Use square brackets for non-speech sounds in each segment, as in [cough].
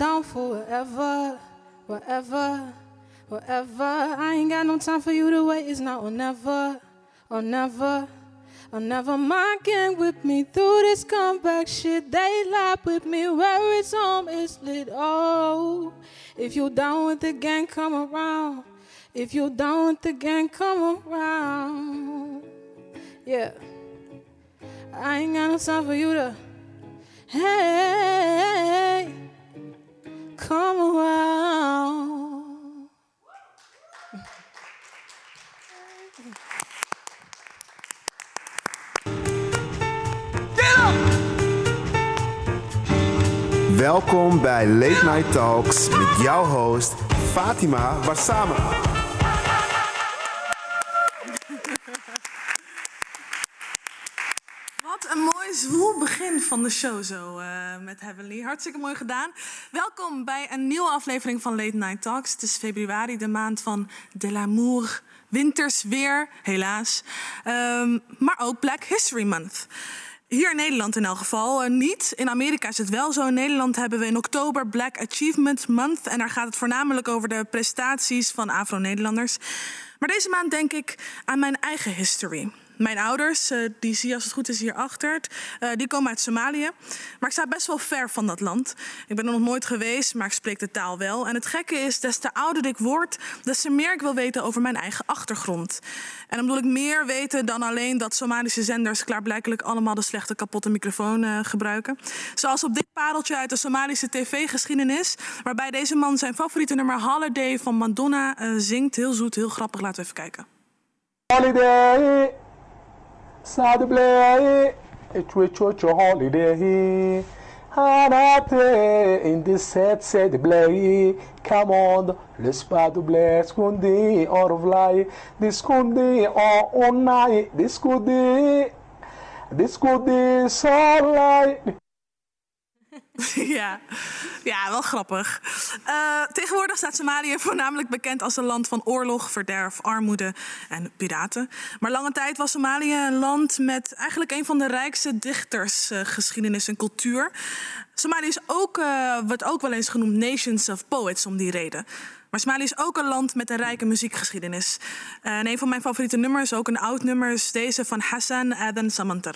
down for whatever, whatever, whatever. I ain't got no time for you to wait. It's not or never, or never. Or never my gang with me through this comeback shit. They laugh with me where it's home is lit. Oh, if you down with the gang, come around. If you down with the gang, come around. Yeah. I ain't got no time for you to. Hey, come around. Welkom bij Late Night Talks met jouw host Fatima Warsama. Van de show zo eh, met Heavenly. Hartstikke mooi gedaan. Welkom bij een nieuwe aflevering van Late Night Talks. Het is februari, de maand van de l'amour. Winters weer, helaas. Ehm, maar ook Black History Month. Hier in Nederland in elk geval eh, niet. In Amerika is het wel zo. In Nederland hebben we in oktober Black Achievement Month. En daar gaat het voornamelijk over de prestaties van Afro-Nederlanders. Maar deze maand denk ik aan mijn eigen history. Mijn ouders, eh, die zie je als het goed is hierachter, uh, die komen uit Somalië. Maar ik sta best wel ver van dat land. Ik ben er nog nooit geweest, maar ik spreek de taal wel. En het gekke is, des te ouder ik word, des te meer ik wil weten over mijn eigen achtergrond. En dan bedoel ik meer weten dan alleen dat Somalische zenders klaarblijkelijk allemaal de slechte kapotte microfoon uh, gebruiken. Zoals op dit pareltje uit de Somalische tv-geschiedenis, waarbij deze man zijn favoriete nummer Holiday van Madonna zingt. Heel zoet, heel grappig. Laten we even kijken. Holiday. Sad play, it will church holiday. Hanate in this set said play. Come on, let's bad bless kundi or fly. This kundi or on night. This kundi, this kundi so light. [laughs] ja. ja, wel grappig. Uh, tegenwoordig staat Somalië [laughs] voornamelijk bekend als een land van oorlog, verderf, armoede en piraten. Maar lange tijd was Somalië een land met eigenlijk een van de rijkste dichtersgeschiedenis uh, en cultuur. Somalië is ook, uh, wordt ook wel eens genoemd Nations of Poets om die reden. Maar Somalië is ook een land met een rijke muziekgeschiedenis. en een van mijn favoriete nummers, ook een oud nummer, is deze van Hassan Aden Samantar.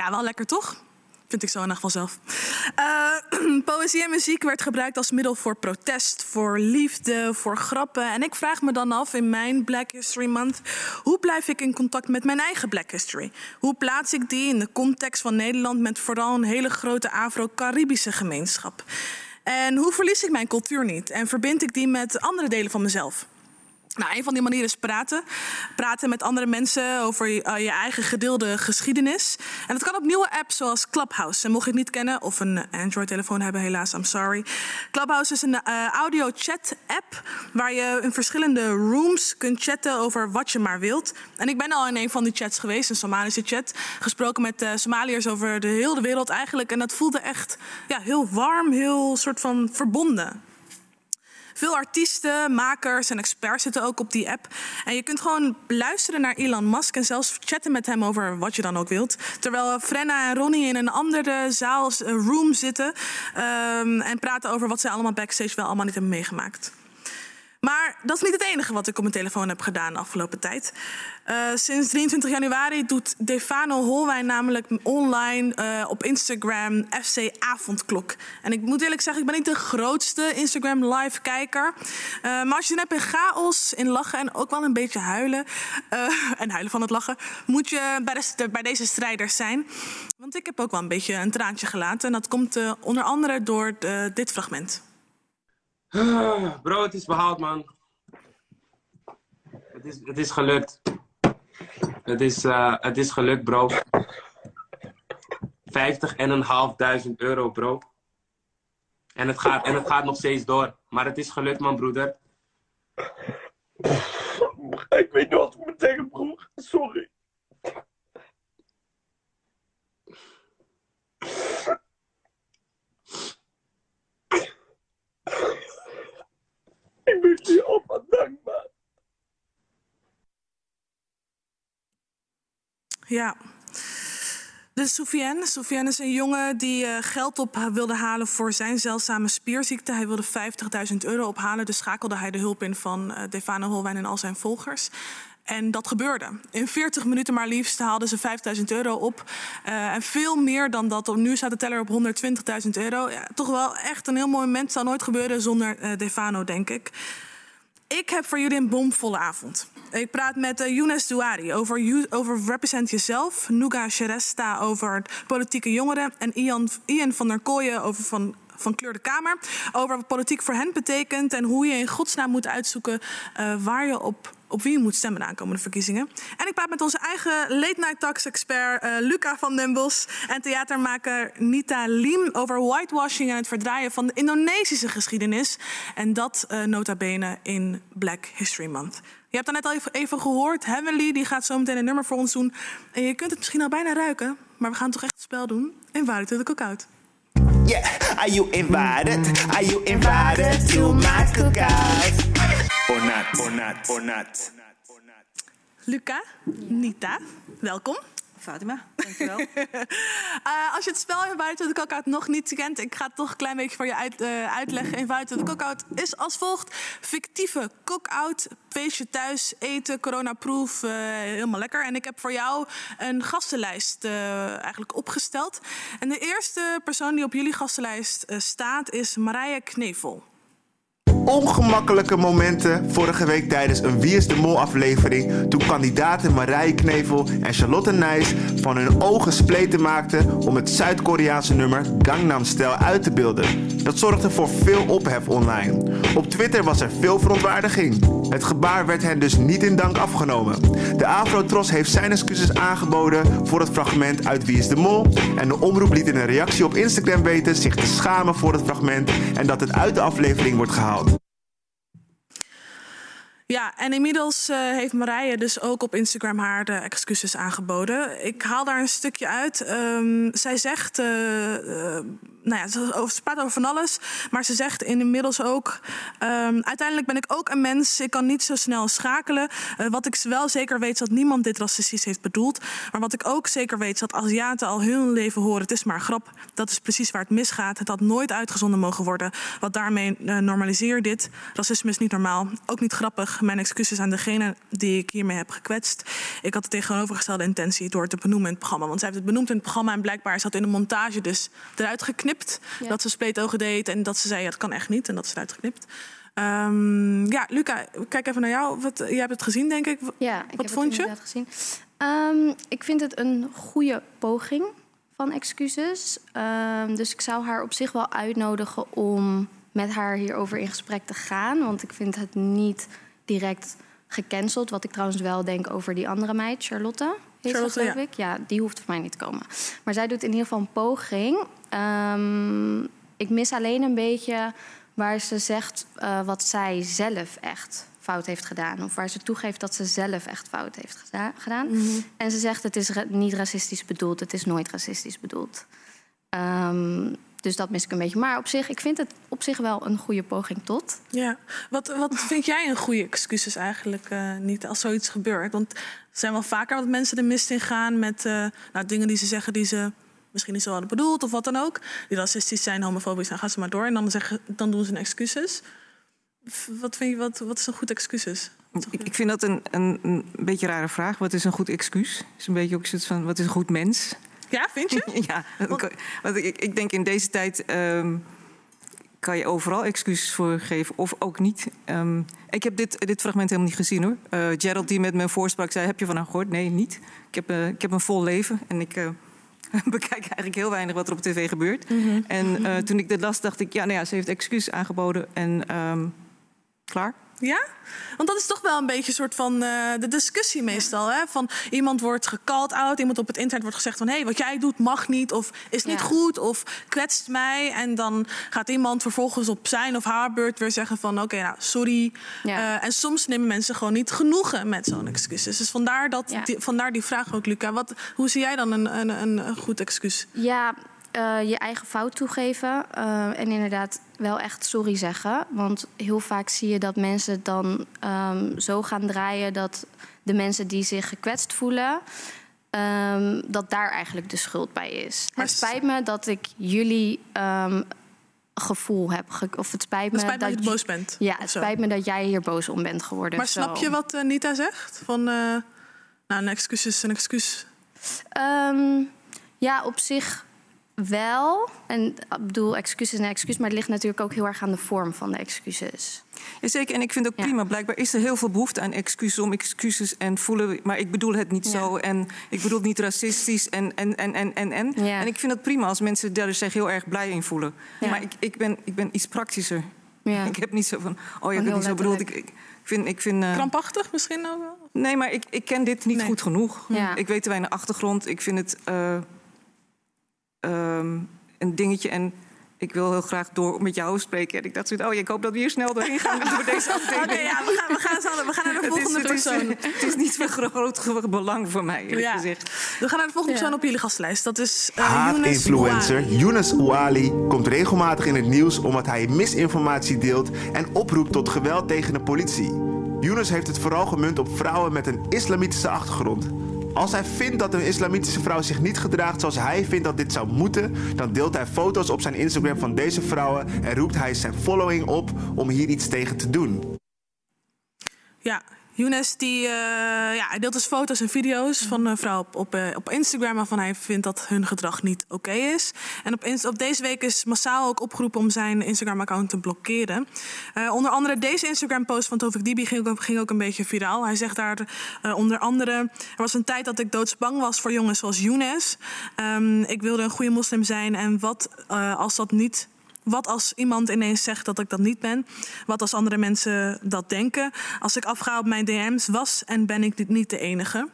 Ja, wel lekker toch? Vind ik zo in ieder zelf. Uh, [clears throat] poëzie en muziek werd gebruikt als middel voor protest, voor liefde, voor grappen. En ik vraag me dan af in mijn Black History Month: hoe blijf ik in contact met mijn eigen Black History? Hoe plaats ik die in de context van Nederland met vooral een hele grote Afro-Caribische gemeenschap? En hoe verlies ik mijn cultuur niet en verbind ik die met andere delen van mezelf? Nou, een van die manieren is praten. Praten met andere mensen over je, uh, je, eigen gedeelde geschiedenis. En dat kan op nieuwe apps zoals Clubhouse. En mocht je het niet kennen of een Android-telefoon hebben, helaas, I'm sorry. Clubhouse is een uh, audio-chat-app waar je in verschillende rooms kunt chatten over wat je maar wilt. En ik ben al in een van die chats geweest, een Somalische chat. Gesproken met uh, Somaliërs over de hele wereld eigenlijk. En dat voelde echt ja, heel warm, heel soort van verbonden. Veel artiesten, makers en experts zitten ook op die app. En je kunt gewoon luisteren naar Elon Musk en zelfs chatten met hem over wat je dan ook wilt. Terwijl Frenna en Ronnie in een andere zaal, room zitten um, en praten over wat ze allemaal backstage wel allemaal niet hebben meegemaakt. Maar dat is niet het enige wat ik op mijn telefoon heb gedaan de afgelopen tijd. Uh, sinds 23 januari doet Defano Holwijn namelijk online uh, op Instagram FC Avondklok. En ik moet eerlijk zeggen, ik ben niet de grootste Instagram live kijker. Uh, maar als je net in chaos, in lachen en ook wel een beetje huilen... [laughs] en huilen van het lachen, moet je bij, de, bij, deze strijders zijn. Want ik heb ook wel een beetje een traantje gelaten. En dat komt onder andere door dit fragment. [sighs] Bro, het is behaald, man. Het is, het is gelukt. Het is, uh, het is gelukt, bro. 50.500 euro, bro. En het, gaat, en het gaat nog steeds door. Maar het is gelukt, man, broeder. Ik weet niet wat ik moet zeggen, bro. Sorry. Ik ben je opa dankbaar. Ja. Dus Soufiane. Soufiane is een jongen die eh, geld op eh, wilde halen voor zijn zeldzame spierziekte. Hij wilde 50.000 euro ophalen, dus schakelde hij de hulp in van eh, Defane Holwijn en al zijn volgers. En dat gebeurde. In 40 minuten maar liefst haalden ze 5000 euro op. Uh, en veel meer dan dat. Nu staat de teller op 120.000 euro. Ja, toch wel echt een heel mooi moment. Zal nooit gebeuren zonder uh, Defano, denk ik. Ik heb voor jullie een bomvolle avond. Ik praat met uh, Younes Douari over, over Represent Yourself. Nuga Sheresta over politieke jongeren. En Ian, Ian van der Kooijen over van van Kleur de Kamer. Over wat politiek voor hen betekent en hoe je in godsnaam moet uitzoeken waar je op, op wie je moet stemmen de aankomende verkiezingen. En ik praat met onze eigen late night talks expert uh, Luca van den Bos en theatermaker Nita Lim over whitewashing en het verdraaien van de Indonesische geschiedenis. En dat uh, nota bene in Black History Month. Je hebt net al even, gehoord. Heavenly die gaat zo meteen een nummer voor ons doen. En je kunt het misschien al bijna ruiken. Maar we gaan toch echt het spel doen. Invite to the cookout. Yeah, are you invited? Are you invited to my cookout? Or not, or not, or not. Luca, Nita, welkom. Fatima, dankjewel. uh, [laughs] als je het spel in Buiten de Cookout nog niet kent, ik ga het toch een klein beetje voor je uit, uh, uitleggen. In Buiten de Cookout is als volgt: fictieve cookout, feestje thuis, eten, coronaproof, uh, helemaal lekker. En ik heb voor jou een gastenlijst eigenlijk opgesteld. En de eerste persoon die op jullie gastenlijst staat is Marije Knevel ongemakkelijke momenten vorige week tijdens een Wie is de Mol aflevering toen kandidaten Marije Knevel en Charlotte Nijs van hun ogen spleten maakten om het Zuid-Koreaanse nummer Gangnam Style uit te beelden. Dat zorgde voor veel ophef online. Op Twitter was er veel verontwaardiging. Het gebaar werd hen dus niet in dank afgenomen. De Afro-Tros heeft zijn excuses aangeboden voor het fragment uit Wie is de Mol en de omroep liet in een reactie op Instagram weten zich te schamen voor het fragment en dat het uit de aflevering wordt gehaald. Ja, en inmiddels uh, heeft Marije dus ook op Instagram haar de excuses aangeboden. Ik haal daar een stukje uit. Um, zij zegt, uh, uh, nou ja, ze, praat over van alles, maar ze zegt inmiddels ook: um, uiteindelijk ben ik ook een mens. Ik kan niet zo snel schakelen. wat ik wel zeker weet is dat niemand dit racistisch heeft bedoeld. Maar wat ik ook zeker weet is dat Aziaten al hun leven horen: het is maar grap. Dat is precies waar het misgaat. Het had nooit uitgezonden mogen worden. Wat daarmee normaliseer dit. Racisme is niet normaal, ook niet grappig mijn excuses aan degene die ik hiermee heb gekwetst. Ik had de tegenovergestelde intentie door het te benoemen in het programma. Want zij heeft het benoemd in het programma en blijkbaar is dat in de montage dus eruit geknipt. Ja. Dat ze spleetogen deed en dat ze zei, ja, dat kan echt niet. En dat is eruit geknipt. Um, ja, Luca, kijk even naar jou. Wat, jij hebt het gezien, denk ik. Ja, ik Wat heb vond het je? gezien. Um, ik vind het een goede poging van excuses. Um, dus ik zou haar op zich wel uitnodigen om met haar hierover in gesprek te gaan. Want ik vind het niet direct gecanceld. Wat ik trouwens wel denk over die andere meid, Charlotte. Charlotte, geloof ja. ik. Ja, die hoeft voor mij niet te komen. Maar zij doet in ieder geval een poging. Um, ik mis alleen een beetje waar ze zegt uh, wat zij zelf echt fout heeft gedaan. Of waar ze toegeeft dat ze zelf echt fout heeft geda gedaan. Mhm. Mm -hmm. En ze zegt het is niet racistisch bedoeld. Het is nooit racistisch bedoeld. Um, dus dat mis ik een beetje. Maar op zich, ik vind het op zich wel een goede poging tot. Ja. Wat, wat vind jij een goede excuses eigenlijk uh, niet als zoiets gebeurt? Want er zijn wel vaker wat mensen de mist in gaan met uh, nou, dingen die ze zeggen die ze misschien niet zo hadden bedoeld of wat dan ook. Die racistisch zijn, homofobisch, dan gaan ze maar door. En dan, zeggen, dan doen ze een excuses. Wat vind je, wat, wat is een goed excuses? Ik, ik vind dat een, een, een beetje rare vraag. Wat is een goed excuus? Is een beetje ook zoiets van, wat is een goed mens? Ja, vind je? [laughs] ja, want ik, ik denk in deze tijd um, kan je overal excuses voor geven of ook niet. Um, ik heb dit, dit fragment helemaal niet gezien hoor. Uh, Gerald die met me voorsprak zei, heb je van haar gehoord? Nee, niet. Ik heb, uh, ik heb een vol leven en ik... Uh, [laughs] bekijk eigenlijk heel weinig wat er op tv gebeurt. Mm -hmm. En toen ik dit las, dacht ik, ja, nou ja, ze heeft excuses aangeboden en um, klaar. Ja? Want dat is toch wel een beetje een soort van uh, de discussie meestal. Hè? Van iemand wordt gecalled out, iemand op het internet wordt gezegd van... hé, hey, wat jij doet mag niet, of is niet ja. goed, of kwetst mij. En dan gaat iemand vervolgens op zijn of haar beurt weer zeggen van... oké, okay, nou, sorry. Ja. Uh, en soms nemen mensen gewoon niet genoegen met zo'n excuses. Dus vandaar, dat, die, vandaar die vraag ook, Luca. Wat, hoe zie jij dan een, een, een goed excuus? Ja, uh, je eigen fout toegeven uh, en inderdaad wel echt sorry zeggen. Want heel vaak zie je dat mensen dan um, zo gaan draaien dat de mensen die zich gekwetst voelen, ehm, dat daar eigenlijk de schuld bij is. Maar het spijt me dat ik jullie ehm, gevoel heb. ge- of het spijt me Het spijt me dat je boos bent. Ja, het spijt me dat jij hier boos om bent geworden. Maar snap Zo. je wat eh, Nita zegt? Van, eh, nou, een excuus is een excuus. Ehm, ja, op zich wel. En ik bedoel, excuses en excuus, maar het ligt natuurlijk ook heel erg aan de vorm van de excuses. Jazeker, en ik vind ook Ja. prima. Blijkbaar is er heel veel behoefte aan excuses om excuses en voelen. Maar ik bedoel het niet Ja. zo. En ik bedoel het niet racistisch. En, en, en, en, en, en. Ja. en ik vind het prima als mensen daar zich heel erg blij in voelen. Ja. Maar ik, ik, ben, ik ben iets praktischer. Ja. Ik heb niet zo van. Oh, je hebt heel het niet zo bedoeld. Ik, ik vind. Ik vind eh, Krampachtig misschien ook wel? nee, maar ik, ik ken dit niet Nee. goed genoeg. Ja. Ik weet te weinig achtergrond. Ik vind het eh, ehm, een dingetje. En ik wil heel graag door met jou spreken. En ik dacht, zoiets, oh, ik hoop dat we hier snel doorheen gaan [laughs] door deze afdeling. Oké, ja, we gaan, we, gaan zo- we gaan naar de [laughs] Het is- volgende het is, persoon. Het is niet van groot belang voor mij, eerlijk Ja. gezegd. We gaan naar de volgende Ja. persoon op jullie gastlijst. Dat is eh Younes Haat-influencer Ouali. Younes Ouali komt regelmatig in het nieuws omdat hij misinformatie deelt en oproept tot geweld tegen de politie. Younes heeft het vooral gemunt op vrouwen met een islamitische achtergrond. Als hij vindt dat een islamitische vrouw zich niet gedraagt zoals hij vindt dat dit zou moeten, dan deelt hij foto's op zijn Instagram van deze vrouwen en roept hij zijn following op om hier iets tegen te doen. Ja, Younes die, eh, ja, hij deelt dus foto's en video's van een vrouw op, op, eh, op Instagram... waarvan hij vindt dat hun gedrag niet oké is. En op, op deze week is massaal ook opgeroepen om zijn Instagram-account te blokkeren. Eh, onder andere deze Instagram-post van Tovik Dibi ging ook, ging ook een beetje viraal. Hij zegt daar eh, onder andere... er was een tijd dat ik doodsbang was voor jongens zoals Younes. Ehm, ik wilde een goede moslim zijn en wat eh, als dat niet... Wat als iemand ineens zegt dat ik dat niet ben? Wat als andere mensen dat denken? Als ik afga op mijn DM's, was en ben ik dit niet de enige.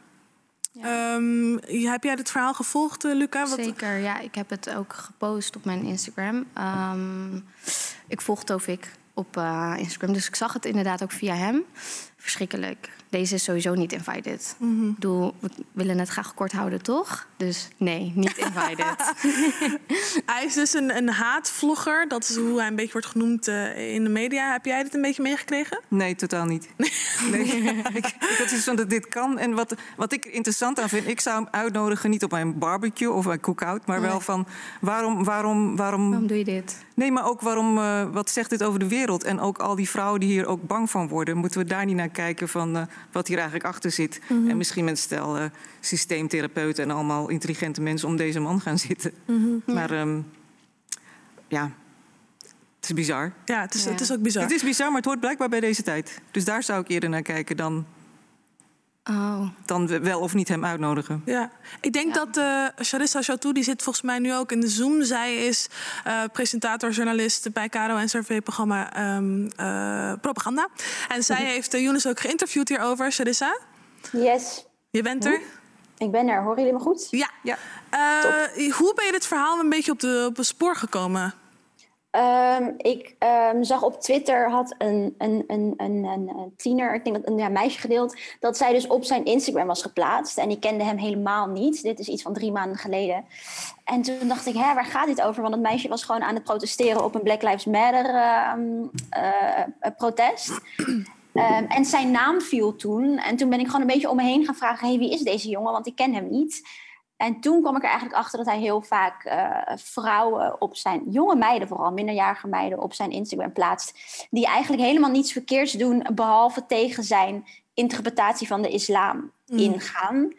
Ehm, heb jij dit verhaal gevolgd, eh, Luca? Wat- Zeker, ja. Ik heb het ook gepost op mijn Instagram. Ehm, ik volg Tovik op eh, Instagram, dus ik zag het inderdaad ook via hem. Verschrikkelijk. Deze is sowieso niet invited. Mhm. Ik bedoel, we willen het graag kort houden, toch? Dus nee, niet [laughs] invited. Hij is dus een, een haatvlogger. Dat is hoe hij een beetje wordt genoemd eh, in de media. Heb jij dit een beetje meegekregen? Nee, totaal niet. [laughs] Nee. [laughs] ik, had iets van dat dit kan. En wat, wat ik er interessant aan vind, ik zou hem uitnodigen niet op mijn barbecue of mijn cookout, maar wel van waarom, waarom, waarom. Waarom doe je dit? Nee, maar ook waarom, eh, wat zegt dit over de wereld? En ook al die vrouwen die hier ook bang van worden, moeten we daar niet naar kijken van eh, wat hier eigenlijk achter zit? Mhm. En misschien met stel eh, systeemtherapeuten en allemaal intelligente mensen om deze man gaan zitten. Mhm. Maar ehm, ja, het is bizar. Ja, het is, Ja. Het is ook bizar. Het is bizar, maar het hoort blijkbaar bij deze tijd. Dus daar zou ik eerder naar kijken dan, Oh, dan we- wel of niet hem uitnodigen. Ja, ik denk Ja. dat eh Charissa Chatou, die zit volgens mij nu ook in de Zoom. Zij is eh, presentator, journalist bij KRO en CRV-programma ehm, eh, Propaganda. En zij heeft uh, Younes ook geïnterviewd hierover. Charissa, Yes, je bent er? ik ben er. Horen jullie me goed? Ja. Ja. Eh, hoe ben je dit verhaal een beetje op, de, op het spoor gekomen? Ehm, ik ehm, zag op Twitter had een, een, een, een, een, tiener, ik denk dat een ja, meisje gedeeld, dat zij dus op zijn Instagram was geplaatst. En ik kende hem helemaal niet. Dit is iets van drie maanden geleden. En toen dacht ik, hè, waar gaat dit over? Want het meisje was gewoon aan het protesteren op een Black Lives Matter ehm, eh, protest. En zijn naam viel toen. En toen ben ik gewoon een beetje om me heen gaan vragen: hey, wie is deze jongen? Want ik ken hem niet. En toen kwam ik er eigenlijk achter dat hij heel vaak eh, vrouwen op zijn, jonge meiden vooral, minderjarige meiden op zijn Instagram plaatst. Die eigenlijk helemaal niets verkeerds doen, behalve tegen zijn interpretatie van de islam ingaan.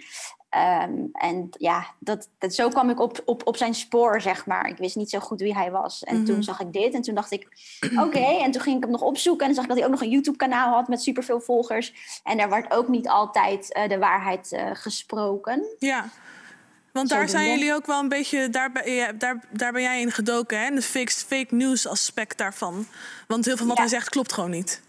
Ehm, en ja, dat, dat, zo kwam ik op, op, op zijn spoor, zeg maar. Ik wist niet zo goed wie hij was. En toen zag ik dit en toen dacht ik, [clears throat] oké. En toen ging ik hem nog opzoeken en dan zag ik dat hij ook nog een YouTube-kanaal had met superveel volgers. En daar werd ook niet altijd eh, de waarheid eh, gesproken. Ja. Want daar zijn jullie ook wel een beetje, daar ja, daar, daar ben jij in gedoken, hè? De fake, fake news aspect daarvan. Want heel veel wat Ja. hij zegt klopt gewoon niet.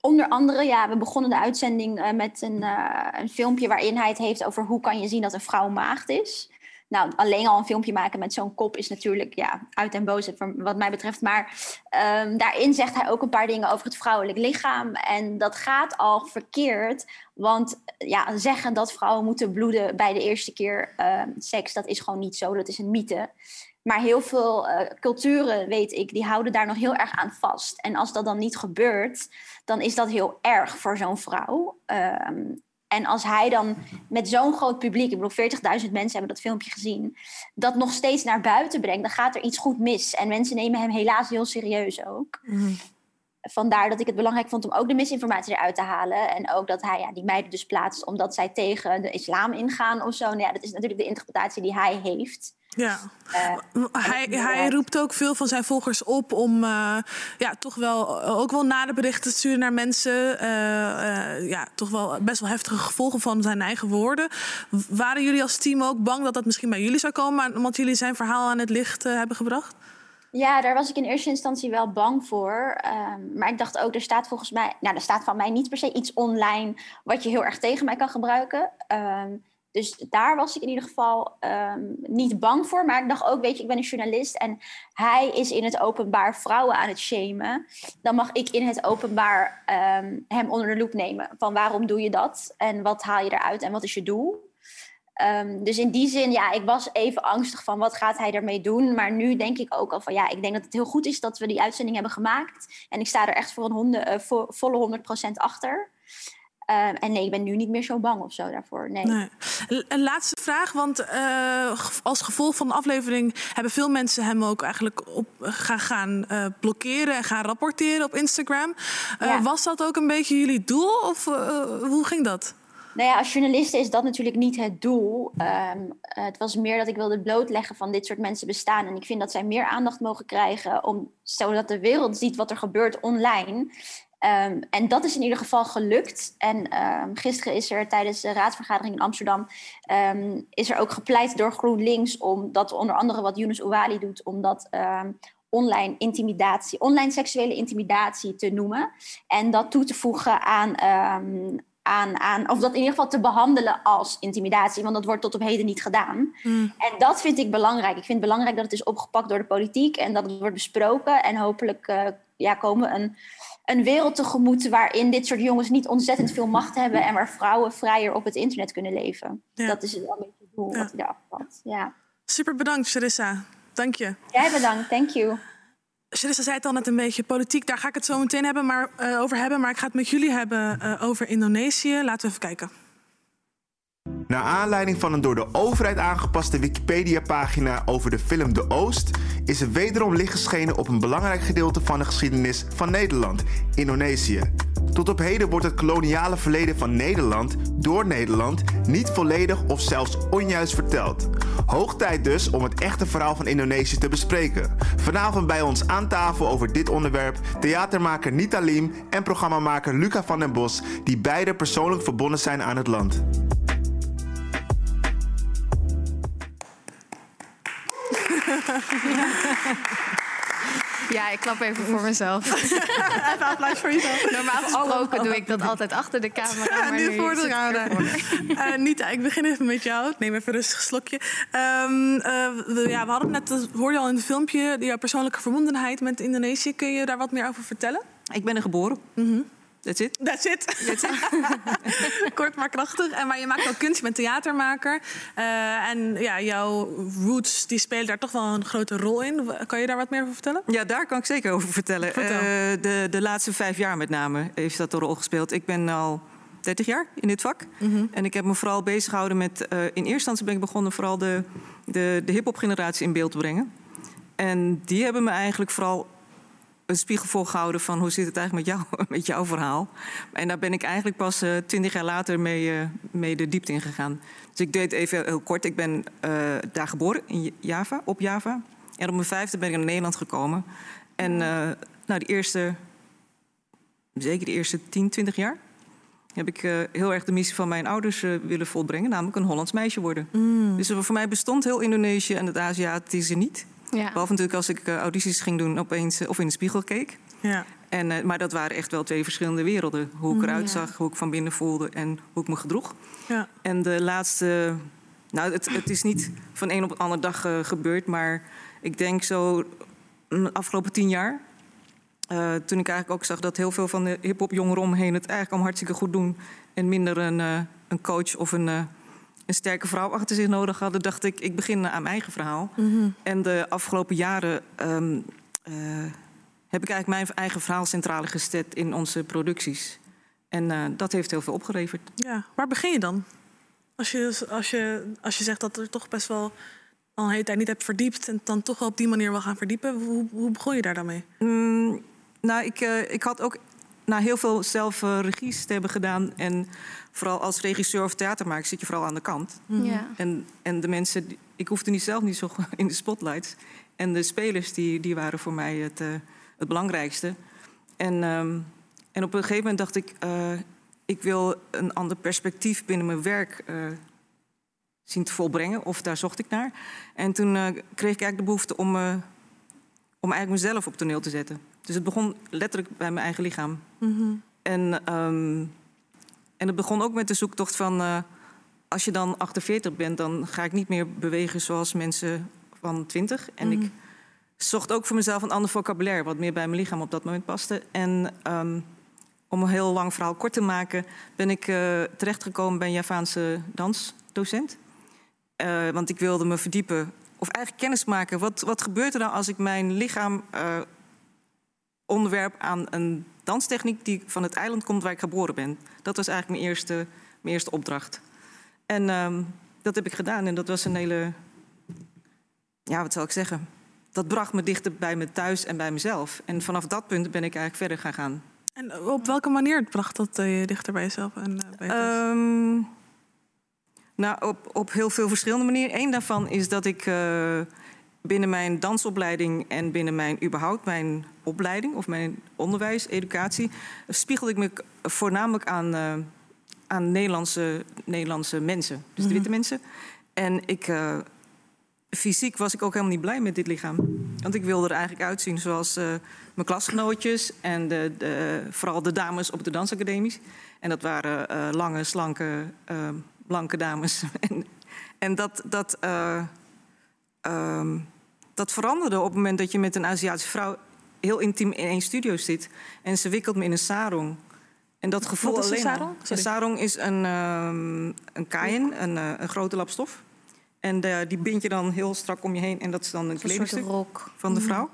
Onder andere, ja, we begonnen de uitzending eh, met een, eh, een filmpje waarin hij het heeft over hoe kan je zien dat een vrouw maagd is. Nou, alleen al een filmpje maken met zo'n kop is natuurlijk ja, uit en voor- wat mij betreft. Maar ehm, daarin zegt hij ook een paar dingen over het vrouwelijk lichaam. En dat gaat al verkeerd. Want ja, zeggen dat vrouwen moeten bloeden bij de eerste keer ehm, seks, dat is gewoon niet zo. Dat is een mythe. Maar heel veel eh, culturen, weet ik, die houden daar nog heel erg aan vast. En als dat dan niet gebeurt, dan is dat heel erg voor zo'n vrouw. Ehm, En als hij dan met zo'n groot publiek, ik bedoel 40.000 mensen hebben dat filmpje gezien, dat nog steeds naar buiten brengt, dan gaat er iets goed mis. En mensen nemen hem helaas heel serieus ook. Vandaar dat ik het belangrijk vond om ook de misinformatie eruit te halen. En ook dat hij ja, die meiden dus plaatst omdat zij tegen de islam ingaan of zo. Nou ja, dat is natuurlijk de interpretatie die hij heeft. Ja. Eh, Hij, hij roept ook veel van zijn volgers op om eh, ja, toch wel ook wel na de berichten te sturen naar mensen. eh, eh, ja, toch wel best wel heftige gevolgen van zijn eigen woorden. Waren jullie als team ook bang dat dat misschien bij jullie zou komen, omdat jullie zijn verhaal aan het licht eh, hebben gebracht? Ja, daar was ik in eerste instantie wel bang voor. Ehm, maar ik dacht ook, er staat volgens mij, nou, er staat van mij niet per se iets online wat je heel erg tegen mij kan gebruiken. Ehm, dus daar was ik in ieder geval ehm, niet bang voor. Maar ik dacht ook, weet je, ik ben een journalist en hij is in het openbaar vrouwen aan het shamen. Dan mag ik in het openbaar ehm, hem onder de loep nemen. Van waarom doe je dat? En wat haal je eruit en wat is je doel? Ehm, dus in die zin, ja, ik was even angstig van wat gaat hij ermee doen. Maar nu denk ik ook al van ja, ik denk dat het heel goed is dat we die uitzending hebben gemaakt. En ik sta er echt voor een eh, vo- volle 100% achter. Ehm, en nee, ik ben nu niet meer zo bang of zo daarvoor. Nee. Een laatste vraag, want eh, als gevolg van de aflevering hebben veel mensen hem ook eigenlijk op gaan, gaan eh, blokkeren en gaan rapporteren op Instagram. Eh, Ja. Was dat ook een beetje jullie doel of hoe ging dat? Nou ja, als journalist is dat natuurlijk niet het doel. Ehm, eh, het was meer dat ik wilde blootleggen van dit soort mensen bestaan. En ik vind dat zij meer aandacht mogen krijgen, om, zodat de wereld ziet wat er gebeurt online. Ehm, en dat is in ieder geval gelukt. En ehm, gisteren is er tijdens de raadsvergadering in Amsterdam... ehm, is er ook gepleit door GroenLinks... om dat onder andere wat Yunus Ouali doet... om dat online intimidatie, online seksuele intimidatie te noemen. En dat toe te voegen aan, aan, aan, of dat in ieder geval te behandelen als intimidatie, want dat wordt tot op heden niet gedaan. En dat vind ik belangrijk. Ik vind het belangrijk dat het is opgepakt door de politiek en dat het wordt besproken. En hopelijk eh, ja, komen we een, een wereld tegemoet waarin dit soort jongens niet ontzettend veel macht hebben en waar vrouwen vrijer op het internet kunnen leven. Ja. Dat is wel een beetje het doel Ja. wat hij eraf had. Ja. Super bedankt, Charissa. Dank je. Jij bedankt, thank you. Charissa zei het al net een beetje politiek. Daar ga ik het zo meteen hebben, maar, eh, over hebben. Maar ik ga het met jullie hebben eh, over Indonesië. Laten we even kijken. Naar aanleiding van een door de overheid aangepaste Wikipedia-pagina over de film De Oost, is er wederom licht geschenen op een belangrijk gedeelte van de geschiedenis van Nederland, Indonesië. Tot op heden wordt het koloniale verleden van Nederland door Nederland niet volledig of zelfs onjuist verteld. Hoog tijd dus om het echte verhaal van Indonesië te bespreken. Vanavond bij ons aan tafel over dit onderwerp theatermaker Nita Lim en programmamaker Luca van den Bos, die beide persoonlijk verbonden zijn aan het land. [laughs] Ja, ik klap even voor mezelf. [laughs] Even applaus voor jezelf. Normaal gesproken doe ik dat altijd achter de camera. Maar nu voor de camera. ervoor. [laughs] Eh, Nita, ik begin even met jou. Ik neem even een rustig slokje. Ehm, eh, we, ja, we hadden net, dat hoorde je al in het filmpje, jouw persoonlijke verbondenheid met Indonesië. Kun je daar wat meer over vertellen? Ik ben er geboren. That's it. That's it. [laughs] Kort maar krachtig. En, maar je maakt ook kunst, je bent theatermaker. Eh, en ja, jouw roots die spelen daar toch wel een grote rol in. Kan je daar wat meer over vertellen? Ja, daar kan ik zeker over vertellen. Vertel. Eh, de, de laatste vijf jaar met name heeft dat een rol gespeeld. Ik ben al 30 jaar in dit vak. En ik heb me vooral bezig gehouden met... eh, in eerste instantie ben ik begonnen vooral de, de, de hip-hop generatie in beeld te brengen. En die hebben me eigenlijk vooral een spiegel voorgehouden van hoe zit het eigenlijk met, jou, [laughs] met jouw verhaal. En daar ben ik eigenlijk pas twintig jaar later mee, eh, mee de diepte in gegaan. Dus ik deed even heel kort. Ik ben eh, daar geboren in Java, op Java. En op mijn vijfde ben ik naar Nederland gekomen. En eh, nou, de eerste, zeker de eerste 10, 20 jaar... heb ik eh, heel erg de missie van mijn ouders eh, willen volbrengen. Namelijk een Hollands meisje worden. Dus voor mij bestond heel Indonesië en het Aziatische niet. Ja. Behalve natuurlijk als ik eh, audities ging doen opeens, eh, of in de spiegel keek. Ja. En, eh, maar dat waren echt wel twee verschillende werelden. Hoe ik eruit ja. zag, hoe ik van binnen voelde en hoe ik me gedroeg. Ja. En de laatste... Nou, het, het is niet van een op de andere dag gebeurd... maar ik denk zo mm, de afgelopen tien jaar... eh, toen ik eigenlijk ook zag dat heel veel van de hip-hop jongeren omheen... het eigenlijk allemaal hartstikke goed doen... en minder een, eh, een coach of een, eh, een sterke vrouw achter zich nodig hadden... dacht ik, ik begin aan mijn eigen verhaal. En de afgelopen jaren... ehm, eh, heb ik eigenlijk mijn eigen verhaal centraal gesteld in onze producties. En eh, dat heeft heel veel opgeleverd. Ja, waar begin je dan? Als je, als, je, als je zegt dat er toch best wel al een hele tijd niet hebt verdiept... en dan toch wel op die manier wil gaan verdiepen. Hoe, hoe begon je daar dan mee? Mm, nou, ik, uh, ik had ook na heel veel zelf uh, regies te hebben gedaan... en vooral als regisseur of theatermaker zit je vooral aan de kant. Mm. Ja. En, en de mensen... Ik hoefde niet zelf niet zo in de spotlights. En de spelers die, die waren voor mij het, uh, het belangrijkste. En, um, en op een gegeven moment dacht ik... ik wil een ander perspectief binnen mijn werk zien te volbrengen. Of daar zocht ik naar. En toen uh, kreeg ik eigenlijk de behoefte om, uh, om eigenlijk mezelf op toneel te zetten. Dus het begon letterlijk bij mijn eigen lichaam. Mm -hmm. En, um, en het begon ook met de zoektocht van... Uh, als je dan 48 bent, dan ga ik niet meer bewegen zoals mensen van 20. En mm -hmm. ik zocht ook voor mezelf een ander vocabulaire... wat meer bij mijn lichaam op dat moment paste. En um, om een heel lang verhaal kort te maken... ben ik terechtgekomen bij een Javaanse dansdocent... Uh, want ik wilde me verdiepen, of eigenlijk kennis maken. Wat, wat gebeurt er nou als ik mijn lichaam uh, onderwerp aan een danstechniek die van het eiland komt waar ik geboren ben? Dat was eigenlijk mijn eerste, mijn eerste opdracht. En um, dat heb ik gedaan en dat was een hele. Ja, wat zal ik zeggen? Dat bracht me dichter bij me thuis en bij mezelf. En vanaf dat punt ben ik eigenlijk verder gaan gaan. En op welke manier bracht dat je dichter bij jezelf en bij je um, nou, op, op heel veel verschillende manieren. Eén daarvan is dat ik uh, binnen mijn dansopleiding en binnen mijn überhaupt mijn opleiding of mijn onderwijs, educatie, spiegelde ik me voornamelijk aan, uh, aan Nederlandse, Nederlandse mensen, dus de Mhm. witte mensen. En ik, uh, fysiek was ik ook helemaal niet blij met dit lichaam. Want ik wilde er eigenlijk uitzien zoals uh, mijn klasgenootjes en de, de, vooral de dames op de dansacademies. En dat waren lange, slanke, blanke dames. [laughs] en, en dat, dat, um, dat veranderde op het moment dat je met een Aziatische vrouw heel intiem in één studio zit. En ze wikkelt me in een sarong. En dat gevoel Wat is een alleen al- sarong? Een sarong is een, um, een kaaien, een, uh, een grote lap stof. En uh, die bind je dan heel strak om je heen. En dat is dan een Een kledingstuk rok. van de Mhm. vrouw.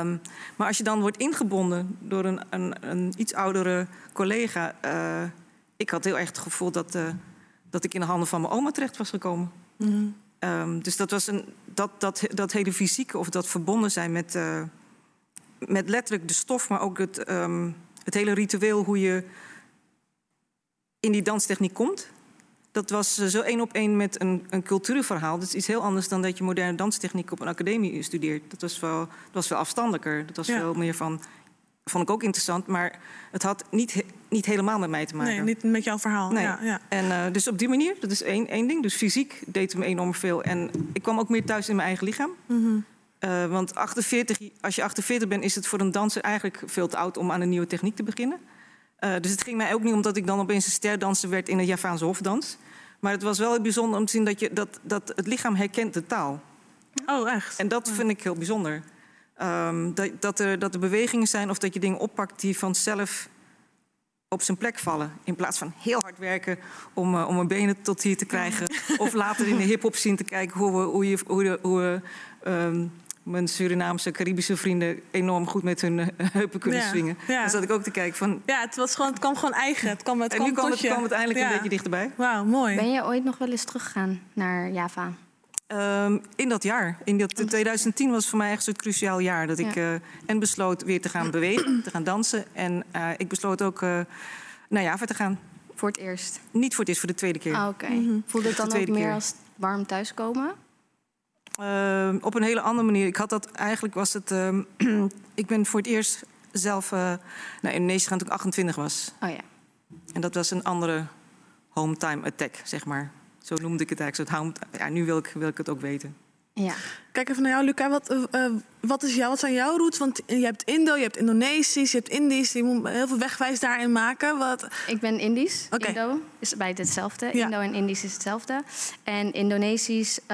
Um, maar als je dan wordt ingebonden door een, een, een iets oudere collega... Uh, ik had heel erg het gevoel dat, dat ik in de handen van mijn oma terecht was gekomen. Mhm. Um, dus dat, was een, dat, dat, dat hele fysieke of dat verbonden zijn met, uh, met letterlijk de stof... maar ook het, um, het hele ritueel hoe je in die danstechniek komt... Dat was uh, zo één op één met een, een cultuurverhaal. Dat is iets heel anders dan dat je moderne danstechniek op een academie studeert. Dat was wel, dat was wel afstandelijker. Dat was Ja. veel meer van... Vond ik ook interessant, maar het had niet, he- niet helemaal met mij te maken. Nee, niet met jouw verhaal. Nee. Ja, ja. En uh, dus op die manier, dat is één, één ding. Dus fysiek deed het me enorm veel. En ik kwam ook meer thuis in mijn eigen lichaam. Mhm. Uh, want 48, als je 48 bent, is het voor een danser eigenlijk veel te oud om aan een nieuwe techniek te beginnen. Uh, dus het ging mij ook niet omdat ik dan opeens een sterdanser werd in een Javaanse hofdans. Maar het was wel heel bijzonder om te zien dat, je, dat, dat het lichaam herkent de taal. Oh, echt? En dat vind ik heel bijzonder. Um, dat, dat, er, dat er bewegingen zijn of dat je dingen oppakt die vanzelf op zijn plek vallen. In plaats van heel hard werken om, uh, om mijn benen tot hier te krijgen. [laughs] of later in de hip-hop zien te kijken hoe, we, hoe, je, hoe, de, hoe um, mijn Surinaamse, Caribische vrienden enorm goed met hun uh, [laughs] heupen kunnen Ja, swingen. ja. Dan zat ik ook te kijken van. Ja, het, was gewoon, het kwam gewoon eigen. Het kwam, het en kwam nu kwam tot het, je. kwam het eindelijk Ja. een beetje dichterbij. Wauw, mooi. Ben je ooit nog wel eens teruggegaan naar Java? Um, in dat jaar, in dat, 2010 was voor mij echt zo'n cruciaal jaar. Dat ik uh, en besloot weer te gaan bewegen, te gaan dansen. En uh, ik besloot ook uh, naar Java te gaan. Voor het eerst? Niet voor het eerst, voor de tweede keer. Ah, Oké. Mhm. Voelde het dan ook meer keer. als warm thuiskomen? Uh, op een hele andere manier. Ik had dat eigenlijk was het. Uh, [clears throat] ik ben voor het eerst zelf uh, naar Indonesië gegaan toen ik 28 was. Oh ja. En dat was een andere home time attack, zeg maar. Zo noemde ik het eigenlijk. Zo het ja, nu wil ik, wil ik het ook weten. Ja. Kijk even naar jou, Luca. Wat, uh, uh, wat, is jou, wat zijn jouw roots? Want je hebt Indo, je hebt Indonesisch, je hebt Indisch. Je moet heel veel wegwijs daarin maken. Wat... Ik ben Indisch. Indo is bij hetzelfde. Ja. Indo en Indisch is hetzelfde. En Indonesisch, uh,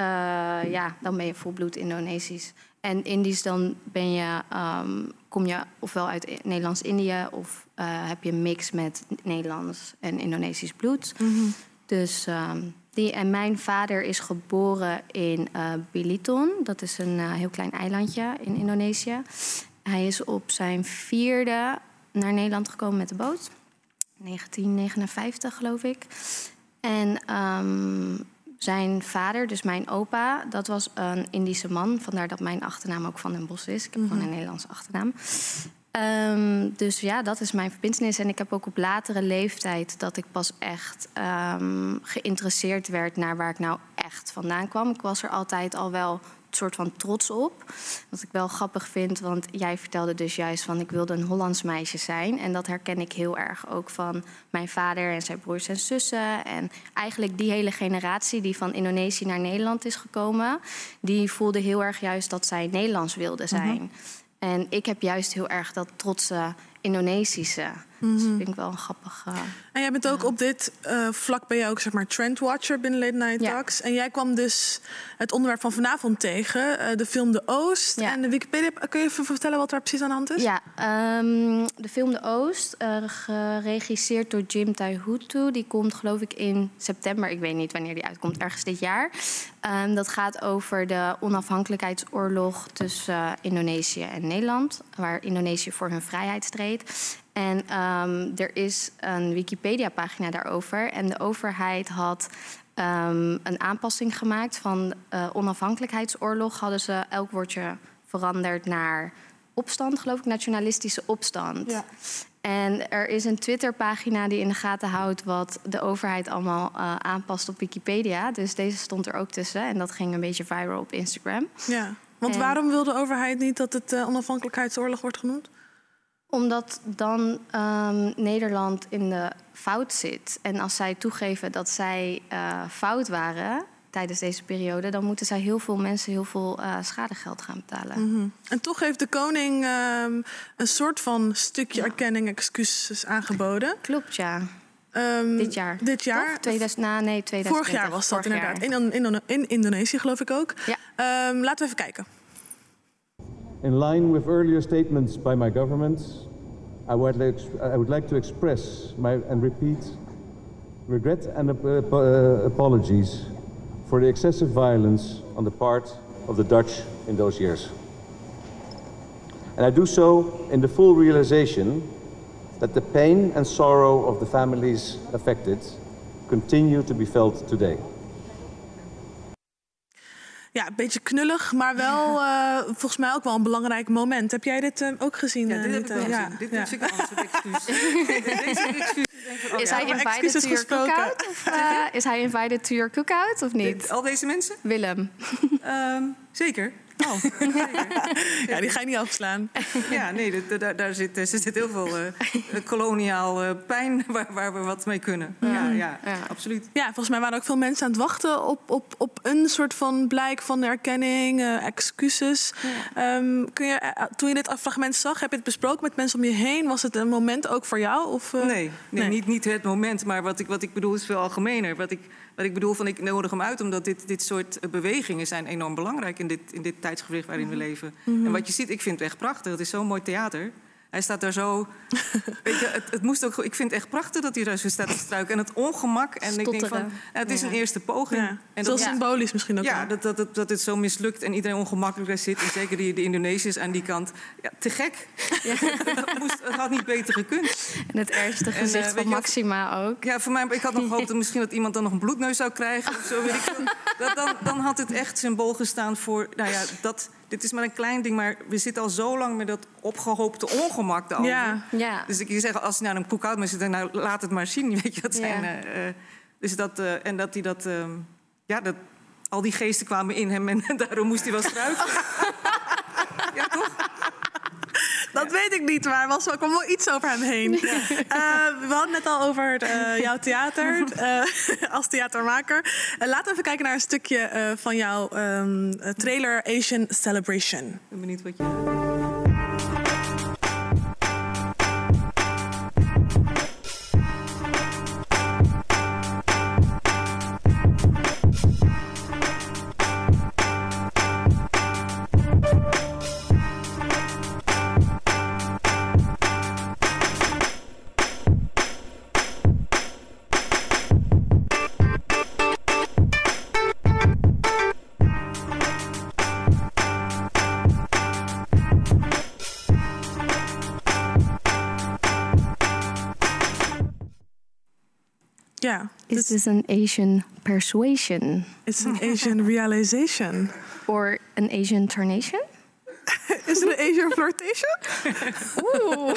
ja, dan ben je volbloed Indonesisch. En Indisch, dan ben je, um, kom je ofwel uit Nederlands-Indië... of uh, heb je een mix met Nederlands en Indonesisch bloed. Mhm. Dus um, die, en mijn vader is geboren in uh, Biliton. Dat is een uh, heel klein eilandje in Indonesië. Hij is op zijn vierde naar Nederland gekomen met de boot. 1959, geloof ik. En ehm, zijn vader, dus mijn opa, dat was een Indische man. Vandaar dat mijn achternaam ook van den Bos is. Ik heb gewoon een Nederlandse achternaam. Ehm, dus ja, dat is mijn verbindenis. En ik heb ook op latere leeftijd dat ik pas echt ehm, geïnteresseerd werd naar waar ik nou echt vandaan kwam. Ik was er altijd al wel een soort van trots op. Wat ik wel grappig vind, want jij vertelde dus juist van ik wilde een Hollands meisje zijn. En dat herken ik heel erg ook van mijn vader en zijn broers en zussen. En eigenlijk die hele generatie die van Indonesië naar Nederland is gekomen, die voelde heel erg juist dat zij Nederlands wilde zijn. En ik heb juist heel erg dat trotse Indonesische. Dus dat vind ik wel een grappig. eh, En jij bent ook op dit eh, vlak ben je ook zeg maar trendwatcher binnen Late Night. Talks. En jij kwam dus het onderwerp van vanavond tegen, eh, de film De Oost en de Wikipedia. Kun je even vertellen wat daar precies aan de hand is? Ja, ehm, de film De Oost, geregisseerd door Jim Taihutu. Die komt geloof ik in september, ik weet niet wanneer die uitkomt, ergens dit jaar. Ehm, dat gaat over de onafhankelijkheidsoorlog tussen Indonesië en Nederland. Waar Indonesië voor hun vrijheid streed. En ehm, er is een Wikipedia-pagina daarover. En de overheid had ehm, een aanpassing gemaakt van eh, onafhankelijkheidsoorlog. Hadden ze elk woordje veranderd naar opstand, geloof ik, nationalistische opstand. Ja. En er is een Twitterpagina die in de gaten houdt wat de overheid allemaal eh, aanpast op Wikipedia. Dus deze stond er ook tussen en dat ging een beetje viral op Instagram. Ja. Want En- waarom wil de overheid niet dat het eh, onafhankelijkheidsoorlog wordt genoemd? Omdat dan ehm, Nederland in de fout zit. En als zij toegeven dat zij eh, fout waren tijdens deze periode, dan moeten zij heel veel mensen heel veel eh, schadegeld gaan betalen. Mhm. En toch heeft de koning ehm, een soort van stukje erkenning, excuses aangeboden. Klopt, ja. Ehm, Dit jaar. Dit jaar? Toch? 2000, na, nee, 2020. Vorig jaar was dat Vorig inderdaad. jaar. In, in, in Indonesië geloof ik ook. Ja. Laten we even kijken. In line with earlier statements by my government, I would like, I would like to express my, and repeat regret and ap- ap- uh, apologies for the excessive violence on the part of the Dutch in those years. And I do so in the full realization that the pain and sorrow of the families affected continue to be felt today. Ja, een beetje knullig, maar wel eh, volgens mij ook wel een belangrijk moment. Heb jij dit eh, ook gezien? Ja, eh, dit heb ik wel eh, gezien. Dit dit vind ik [laughs] excuus. Oh Is ja. hij invited excuses to your cookout? Of eh, [laughs] is hij invited to your cookout of niet? Al deze mensen? Willem. Ehm, zeker. Oh, [laughs] Ja, die ga je niet afslaan. [laughs] Ja, nee, daar, daar zit, er zit heel veel eh, koloniaal eh, pijn [laughs] waar, waar we wat mee kunnen. Ja, ja, Ja. absoluut. Ja, volgens mij waren ook veel mensen aan het wachten op, op, op een soort van blijk van erkenning, eh, excuses. Ehm, kun je, eh, toen je dit fragment zag, heb je het besproken met mensen om je heen? Was het een moment ook voor jou? Of, eh? Nee, nee, Nee. Niet, niet het moment, maar wat ik, wat ik bedoel is veel algemener. Wat ik, wat ik bedoel van ik nodig hem uit omdat dit, dit soort eh, bewegingen zijn enorm belangrijk in dit, in dit tijdsgewricht waarin we leven. En wat je ziet, ik vind het echt prachtig. Het is zo'n mooi theater. Hij staat daar zo. [laughs] Weet je, het, het moest ook. Ik vind het echt prachtig dat hij daar zo staat te struiken. En het ongemak. En ik denk van. Het is Ja. een eerste poging. Ja. En dat, symbolisch misschien ook. ja, dat, dat, dat, dat het zo mislukt en iedereen ongemakkelijk daar zit. En zeker die, de Indonesiërs aan die kant. Ja, te gek. [laughs] dat moest, het had niet beter gekund. En het ergste En, eh, gezicht weet van Maxima ook. Ja, voor mij, ik had nog [laughs] gehoopt dat misschien dat iemand dan nog een bloedneus zou krijgen of zo. Weet ik veel. dat, dan, dan had het echt symbool gestaan voor, nou ja, dat, dit is maar een klein ding, maar we zitten al zo lang met dat opgehoopte ongemak daarover. Ja. Ja. Dus ik je zeggen, als hij naar een koekout maar zit, dan nou, laat het maar zien, [laughs] weet je, dat zijn. Ja. eh, eh, dus dat, eh, en dat hij dat, ehm, ja, dat, al die geesten kwamen in hem en [laughs] daarom moest hij wel struiken. [laughs] ja, toch? Dat weet ik niet, maar er was, er kwam wel iets over hem heen. Eh, we hadden het net al over eh, jouw theater eh, [laughs] als theatermaker. Laten we even kijken naar een stukje eh, van jouw ehm, trailer Asian Celebration. Ik ben benieuwd wat je... Is an Asian persuasion? It's an Asian [laughs] realization. Or an Asian tarnation? [laughs] Is het een Asian flirtation? [laughs] Oeh.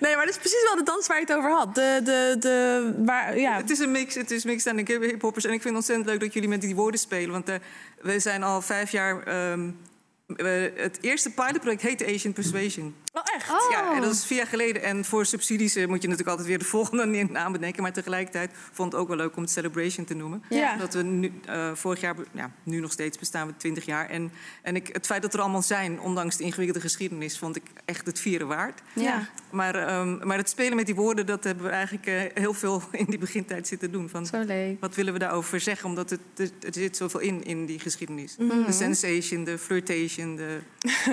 nee, maar dat is precies wel de dans waar je het over had. De, de, de, waar, ja. Het is een mix, het is mix aan de hiphoppers. En ik vind het ontzettend leuk dat jullie met die woorden spelen. Want eh, we zijn al vijf jaar... ehm, we- het eerste pilotproject heette Asian Persuasion. Wel echt? Ja, en dat is vier jaar geleden. En voor subsidies eh, moet je natuurlijk altijd weer de [laughs] volgende naam bedenken. Maar tegelijkertijd vond ik het ook wel leuk om het Celebration te noemen. Ja. Dat we nu, eh, vorig jaar, ja, nu nog steeds bestaan we 20 jaar. En, en ik, het feit dat er allemaal zijn, ondanks de ingewikkelde geschiedenis, vond ik echt het vieren waard. Ja. Maar, ehm, maar het spelen met die woorden, dat hebben we eigenlijk eh, heel veel [laughs] in die begintijd zitten doen. Van, Zo leuk. wat willen we daarover zeggen? Omdat het, het, er zit zoveel in, in die geschiedenis. Mhm. De sensation, de flirtation, de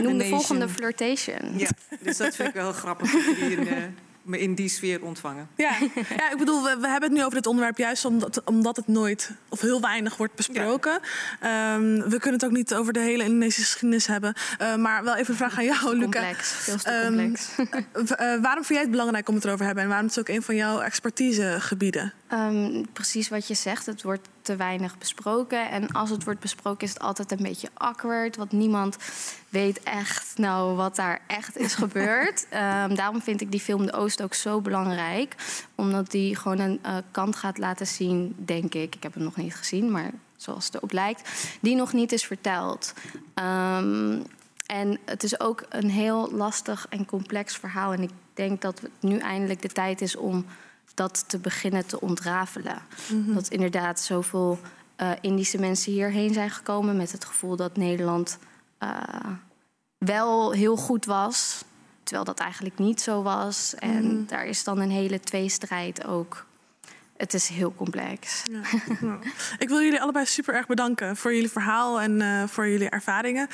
Noem de volgende flirtation. Ja, [laughs] dus dat vind ik wel grappig dat jullie in, eh, me in die sfeer ontvangen. Ja. ja, ik bedoel, we, we hebben het nu over dit onderwerp juist omdat, omdat het nooit of heel weinig wordt besproken. Ehm, we kunnen het ook niet over de hele Indonesische geschiedenis hebben. Eh, maar wel even een vraag aan jou, Luca. Complex, veel te Ehm, complex. eh, waarom vind jij het belangrijk om het erover te hebben? En waarom is het ook een van jouw expertisegebieden? Ehm, precies wat je zegt, het wordt te weinig besproken. En als het wordt besproken is het altijd een beetje awkward. Want niemand weet echt nou wat daar echt is [laughs] gebeurd. Ehm, daarom vind ik die film De Oost ook zo belangrijk. Omdat die gewoon een eh, kant gaat laten zien, denk ik. Ik heb hem nog niet gezien, maar zoals het erop lijkt. Die nog niet is verteld. Ehm, en het is ook een heel lastig en complex verhaal. En ik denk dat het nu eindelijk de tijd is om dat te beginnen te ontrafelen. Mhm. Dat inderdaad zoveel eh, Indische mensen hierheen zijn gekomen met het gevoel dat Nederland eh, wel heel goed was, terwijl dat eigenlijk niet zo was. En Mhm. daar is dan een hele tweestrijd ook. Het is heel complex. Ja. Ik wil jullie allebei super erg bedanken voor jullie verhaal en eh, voor jullie ervaringen.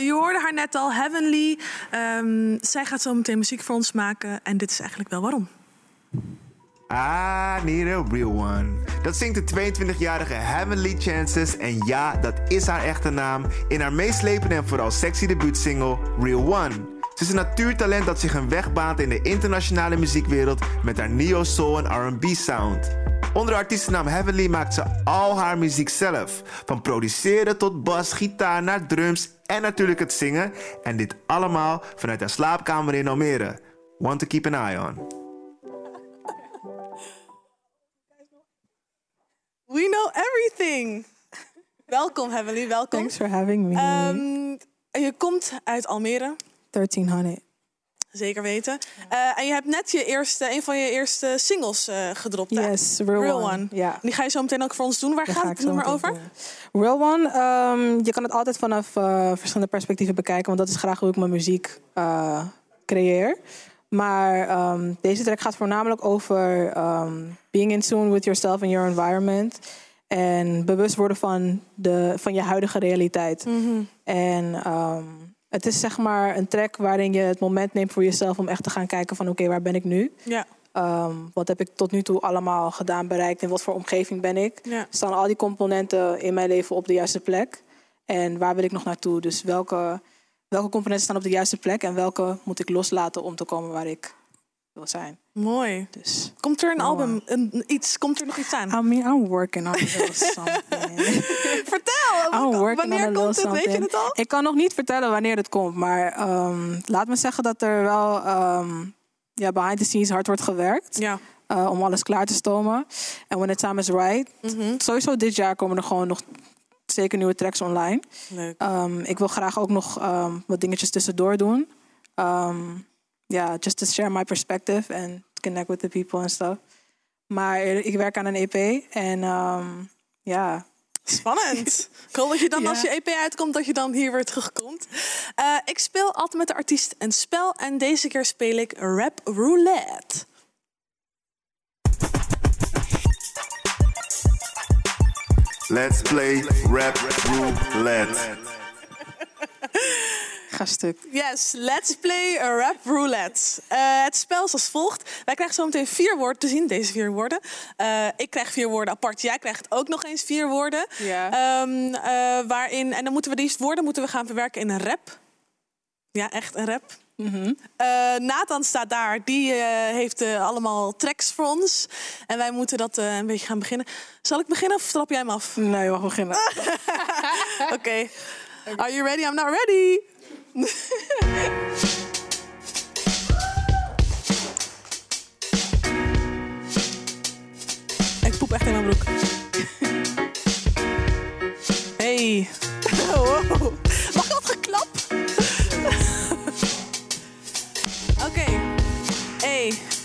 Je hoorde haar net al, Heavenly. Ehm, zij gaat zo meteen muziek voor ons maken. En dit is eigenlijk wel waarom. I need a real one. Dat zingt de 22-jarige Heavenly Chances. En ja, dat is haar echte naam. In haar meeslepende en vooral sexy debuutsingle Real One. Ze is een natuurtalent dat zich een weg baant in de internationale muziekwereld met haar neo-soul en R&B sound. Onder de artiestennaam Heavenly maakt ze al haar muziek zelf. Van produceren tot bas, gitaar naar drums en natuurlijk het zingen. En dit allemaal vanuit haar slaapkamer in Almere. One to keep an eye on. We know everything. welkom, Heavenly, welkom. Thanks for having me. Ehm, je komt uit Almere, 1300. zeker weten. Eh, en je hebt net je eerste, een van je eerste singles eh, gedropt. hè? Yes, Real One. Die ga je zo meteen ook voor ons doen. Waar Daar gaat ga het nummer over? doen. Real One, ehm, je kan het altijd vanaf eh, verschillende perspectieven bekijken, want dat is graag hoe ik mijn muziek creëer. Maar ehm, deze track gaat voornamelijk over ehm, being in tune with yourself and your environment. En bewust worden van, de, van je huidige realiteit. Mhm. En ehm, het is zeg maar een track waarin je het moment neemt voor jezelf om echt te gaan kijken van oké, waar ben ik nu? Ja. Wat heb ik tot nu toe allemaal gedaan, bereikt? In wat voor omgeving ben ik? Ja. Staan al die componenten in mijn leven op de juiste plek? En waar wil ik nog naartoe? Dus welke, welke componenten staan op de juiste plek? En welke moet ik loslaten om te komen waar ik wil zijn? Mooi. Dus, Komt er een album, een, iets, komt er nog iets aan? I mean, I'm working on a little something. [laughs] Vertel, I'm working wanneer on a komt het? Weet je het al? Ik kan nog niet vertellen wanneer het komt. Maar ehm, laat me zeggen dat er wel ehm, ja, behind the scenes hard wordt gewerkt. Ja. eh, om alles klaar te stomen. En when the time is right. Mhm. Sowieso dit jaar komen er gewoon nog zeker nieuwe tracks online. Leuk. Ehm, ik wil graag ook nog ehm, wat dingetjes tussendoor doen. Ehm, Ja, just to share my perspective and connect with the people and stuff. Maar ik werk aan een EP en ja. Spannend. [laughs] Ik hoop dat je dan Ja. als je EP uitkomt, dat je dan hier weer terugkomt. Eh, ik speel altijd met de artiest een spel en deze keer speel ik Rap Roulette. Let's play rap roulette. Ga stuk. Yes, let's play a rap roulette. Eh, het spel is als volgt. Wij krijgen zo meteen vier woorden te zien, deze vier woorden. Eh, ik krijg vier woorden apart. Jij krijgt ook nog eens vier woorden. Ja. Ehm, eh, waarin, en dan moeten we die woorden moeten we gaan verwerken in een rap. Ja, echt een rap. Mhm. Eh, Nathan staat daar. Die eh, heeft eh, allemaal tracks voor ons. En wij moeten dat een beetje gaan beginnen. Zal ik beginnen of trap jij hem af? Nee, je mag beginnen. [laughs] Oké. Are you ready? I'm not ready. [laughs] ik poep echt in mijn broek. [laughs] Hey. Wow.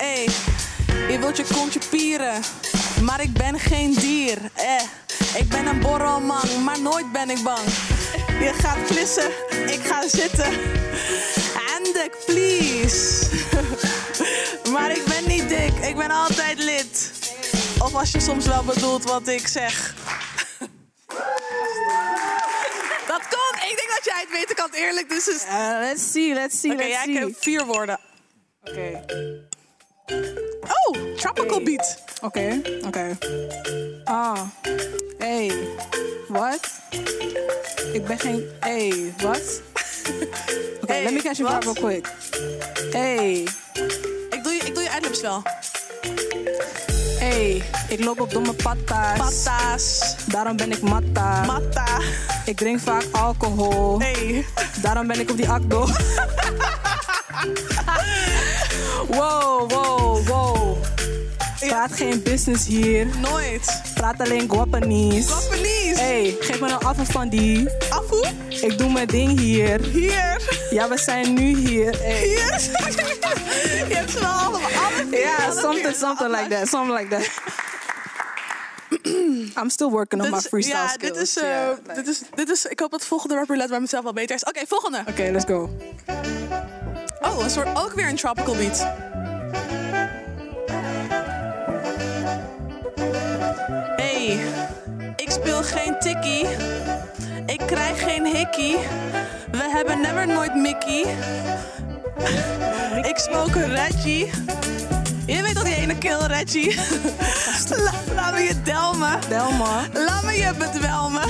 Hey, hey. Je wilt je kontje pieren. Maar ik ben geen dier. Eh. Ik ben een borrelman, maar nooit ben ik bang. Je gaat klissen, ik ga zitten. Eindelijk, please. [laughs] maar ik ben niet dik, ik ben altijd lid. Of als je soms wel bedoelt wat ik zeg. [laughs] Dat kan. Ik denk dat jij het weten kan, eerlijk. Dus is... let's see, let's see, Oké, let's jij see. kent vier woorden. Oké. Oh, tropical beat. Oké, oké. Ah, hey, wat? Ik ben geen... Hey, wat? [laughs] Oké, Hey, let me catch you real quick. Hey, Ik doe je, ik doe je adlibs hey, ik loop op domme patta's. Patta's. Daarom ben ik matta. Matta. Ik drink vaak alcohol. Hey. Daarom ben ik op die akdo. [laughs] wow, wow, wow. Praat geen business hier. Nooit. Praat alleen Guapanese. Guapanese. Hey, geef me een affe van die. Affe? Ik doe mijn ding hier. Hier. Ja, we zijn nu hier. Hey. Hier. [laughs] Je hebt ze wel allemaal. Ja, something, something like that. Something like that. [clears throat] I'm still working on my Dit freestyle ja, skills. dit is, eh, Yeah, like- dit is, dit is, ik hoop dat de volgende rapper let bij mezelf wel beter is. Oké, volgende. Oké, let's go. Oh, een soort ook weer een tropical beat. Hey, ik speel geen tikkie. Ik krijg geen hikkie. We hebben never nooit Mickey. ik smoke een Reggie. Je weet toch die ene kill Reggie? La, laat me je delmen. Delma. Laat me je bedwelmen.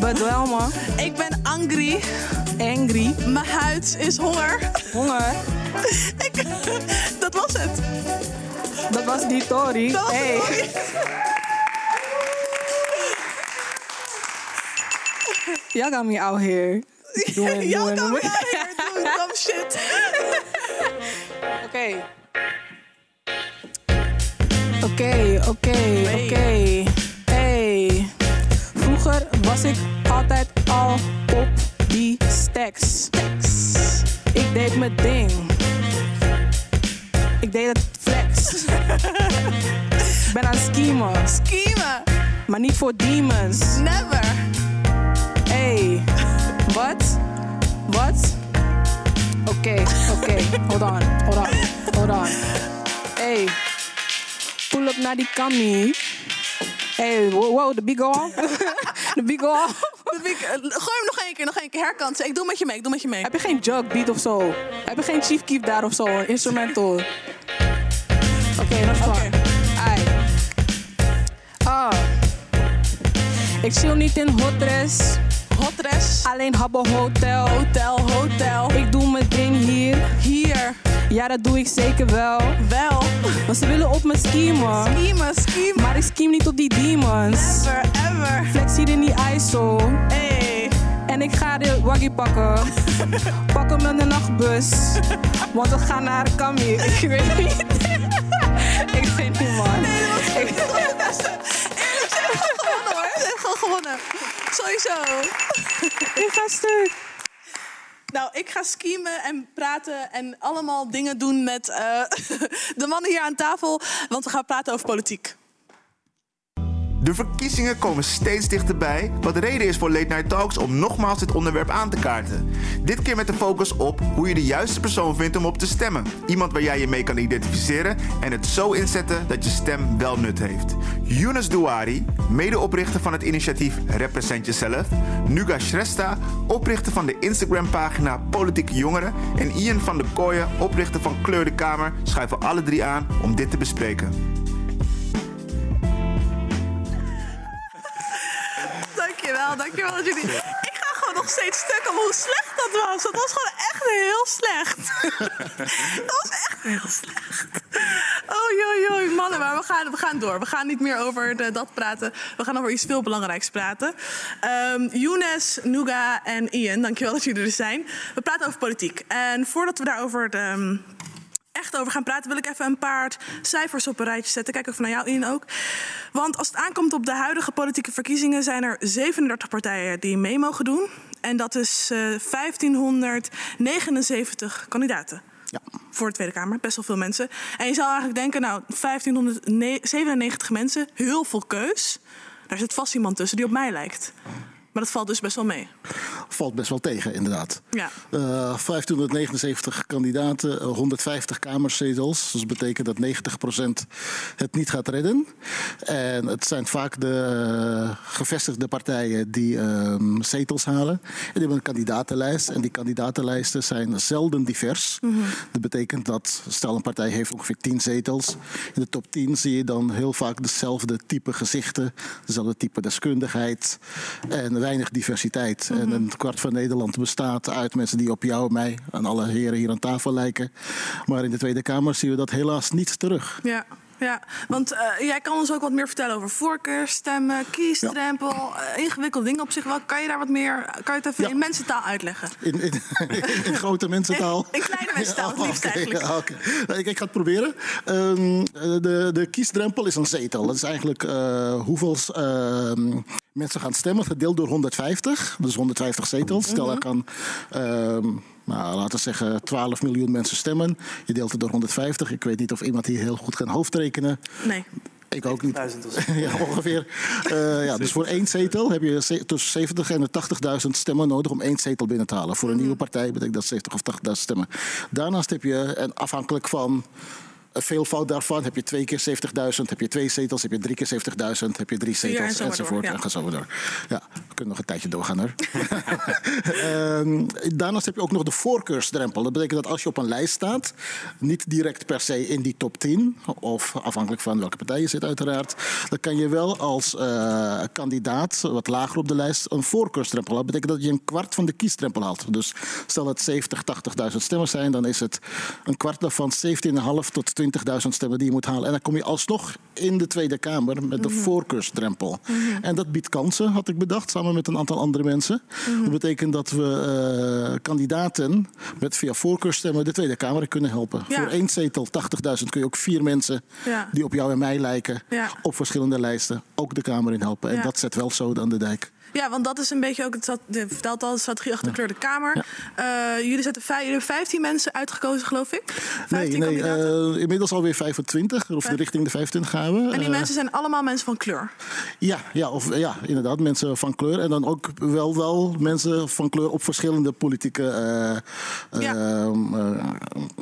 Bedwelma. Ik ben angry. Angry. Mijn huid is honger. Honger. [laughs] Ik, dat was het. Dat was die Tori. Dat was hey. Tori. Y'all got me out here. Doing, [laughs] Y'all doing, got me out here doing dumb [laughs] shit. Oké. Oké, oké, oké. Hey. Vroeger was ik mijn ding. Ik deed het flex. Ik [laughs] ben aan schemen. Schiemen. Maar niet voor demons. Never. Hey, wat? Wat? Oké, oké, hold on, hold on, hold on. Hey, pull up naar die kammy. Hey, wow, wow, de big go off. De big go off. Big- eh, Gooi hem nog één keer, nog één keer. Herkansen. Ik doe met je mee, ik doe met je mee. Heb je geen jug beat of zo? Heb je geen chief keep daar of zo? Een instrumental? Oké, dat is fine. Ai. Ah. Ik chill niet in hot dress. Hot dress. Alleen Habbo Hotel. Hotel, hotel. Ik doe mijn ding hier. Hier. Ja, dat doe ik zeker wel. Wel. Want ze willen op me schemen. Schiemen, schiemen. Maar ik scheme niet op die demons. Never, ever. Flex hier in die ISO. Hey. En ik ga de waggie pakken. [laughs] Pak hem in de nachtbus. Want we gaan naar Kami. [laughs] Ik weet niet. [laughs] ik weet niet, man. Ik- ze heeft gewoon gewonnen hoor. Ze heeft gewoon gewonnen. Sowieso. ik ga stuk. Nou, ik ga schiemen en praten en allemaal dingen doen met eh, [laughs] de mannen hier aan tafel. Want we gaan praten over politiek. De verkiezingen komen steeds dichterbij, wat reden is voor Late Night Talks om nogmaals dit onderwerp aan te kaarten. Dit keer met de focus op hoe je de juiste persoon vindt om op te stemmen. Iemand waar jij je mee kan identificeren en het zo inzetten dat je stem wel nut heeft. Yunus Douari, medeoprichter van het initiatief Represent Jezelf. Nuga Shrestha, oprichter van de Instagram-pagina Politieke Jongeren. En Ian van der Kooijen, oprichter van Kleur de Kamer, schuiven alle drie aan om dit te bespreken. Dankjewel, dat jullie... Ik ga gewoon nog steeds stuk om hoe slecht dat was. Dat was gewoon echt heel slecht. [laughs] dat was echt heel slecht. Oh, joh, mannen, maar we gaan, we gaan door. We gaan niet meer over dat praten. We gaan over iets veel belangrijks praten. Um, Younes, Nuga en Ian, dankjewel dat jullie er zijn. We praten over politiek. En voordat we daarover ehm, echt over gaan praten, wil ik even een paar cijfers op een rijtje zetten. Kijk even naar jou in ook. Want als het aankomt op de huidige politieke verkiezingen, zijn er 37 partijen die mee mogen doen. En dat is uh, 1579 kandidaten. Ja. Voor de Tweede Kamer, best wel veel mensen. En je zou eigenlijk denken, nou, 1597 mensen, heel veel keus. Daar zit vast iemand tussen die op mij lijkt. Maar dat valt dus best wel mee. Valt best wel tegen, inderdaad. Ja. Uh, 1579 kandidaten, 150 kamerzetels. Dus dat betekent dat 90% het niet gaat redden. En het zijn vaak de uh, gevestigde partijen die um, zetels halen. En die hebben een kandidatenlijst. En die kandidatenlijsten zijn zelden divers. Mhm. Mm -hmm. Dat betekent dat, stel een partij heeft ongeveer 10 zetels. In de top 10 zie je dan heel vaak dezelfde type gezichten. Dezelfde type deskundigheid. En weinig diversiteit. Mm -hmm. En een kwart van Nederland bestaat uit mensen die op jou, mij en alle heren hier aan tafel lijken. Maar in de Tweede Kamer zien we dat helaas niet terug. Ja. Ja, want uh, jij kan ons ook wat meer vertellen over voorkeurstemmen, kiesdrempel, ja. uh, ingewikkelde dingen op zich wel. Kan je daar wat meer, kan je het even ja. in mensentaal uitleggen? In, in, in, in grote mensentaal? [laughs] In, kleine mensentaal, het liefst okay, eigenlijk. Ja, okay. nou, ik, ik, ga het proberen. Um, de, de kiesdrempel is een zetel. Dat is eigenlijk uh, hoeveel mensen gaan stemmen, gedeeld door 150. Dus 150 zetels. Stel, er kan... Um, nou, laten we zeggen 12 miljoen mensen stemmen. Je deelt het door 150. Ik weet niet of iemand hier heel goed kan hoofdrekenen. Nee. Ik ook niet. [laughs] ja, ongeveer. Uh, ja, dus voor één zetel heb je tussen 70 en 80.000 stemmen nodig om één zetel binnen te halen. Voor een nieuwe partij betekent dat 70 of 80.000 stemmen. Daarnaast heb je, en afhankelijk van veelvoud daarvan heb je twee keer 70.000, heb je twee zetels, heb je drie keer 70.000, heb je drie zetels ja, en enzovoort. Ja. En zo door. Ja, we kunnen nog een tijdje doorgaan hoor. um, [laughs] daarnaast heb je ook nog de voorkeursdrempel. Dat betekent dat als je op een lijst staat, niet direct per se in die top 10, of afhankelijk van welke partij je zit uiteraard, dan kan je wel als uh, kandidaat, wat lager op de lijst, een voorkeursdrempel. Dat betekent dat je een kwart van de kiesdrempel haalt. Dus stel dat 70, 80.000 stemmen zijn, dan is het een kwart daarvan 17,5 tot 20.000 stemmen die je moet halen. En dan kom je alsnog in de Tweede Kamer met de mm -hmm. voorkeursdrempel. Mm -hmm. En dat biedt kansen, had ik bedacht, samen met een aantal andere mensen. Mm -hmm. Dat betekent dat we uh, kandidaten met via voorkeurstemmen de Tweede Kamer kunnen helpen. Ja. Voor één zetel, 80.000, kun je ook vier mensen ja. die op jou en mij lijken, ja. op verschillende lijsten, ook de Kamer in helpen. En dat zet wel zo aan de dijk. Ja, want dat is een beetje ook, het de, vertelt al, de strategie achter de kleur de Kamer. Ja. Uh, jullie zetten hebben 15 mensen uitgekozen, geloof ik? 15 nee, nee uh, inmiddels alweer 25, of ja. richting de 25 gaan we. En die uh, mensen zijn allemaal mensen van kleur? Ja, ja, of, ja, inderdaad, mensen van kleur. En dan ook wel, wel mensen van kleur op verschillende politieke ja.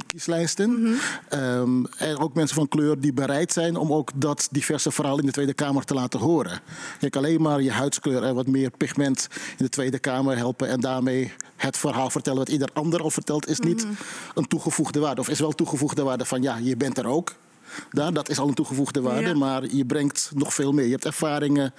kieslijsten. Mm -hmm. um, en ook mensen van kleur die bereid zijn om ook dat diverse verhaal in de Tweede Kamer te laten horen. Kijk, alleen maar je huidskleur en wat meer meer pigment in de Tweede Kamer helpen en daarmee het verhaal vertellen wat ieder ander al vertelt, is niet mm -hmm. een toegevoegde waarde. Of is wel toegevoegde waarde van ja, je bent er ook. Daar, dat is al een toegevoegde waarde, ja. maar je brengt nog veel meer. Je hebt ervaringen,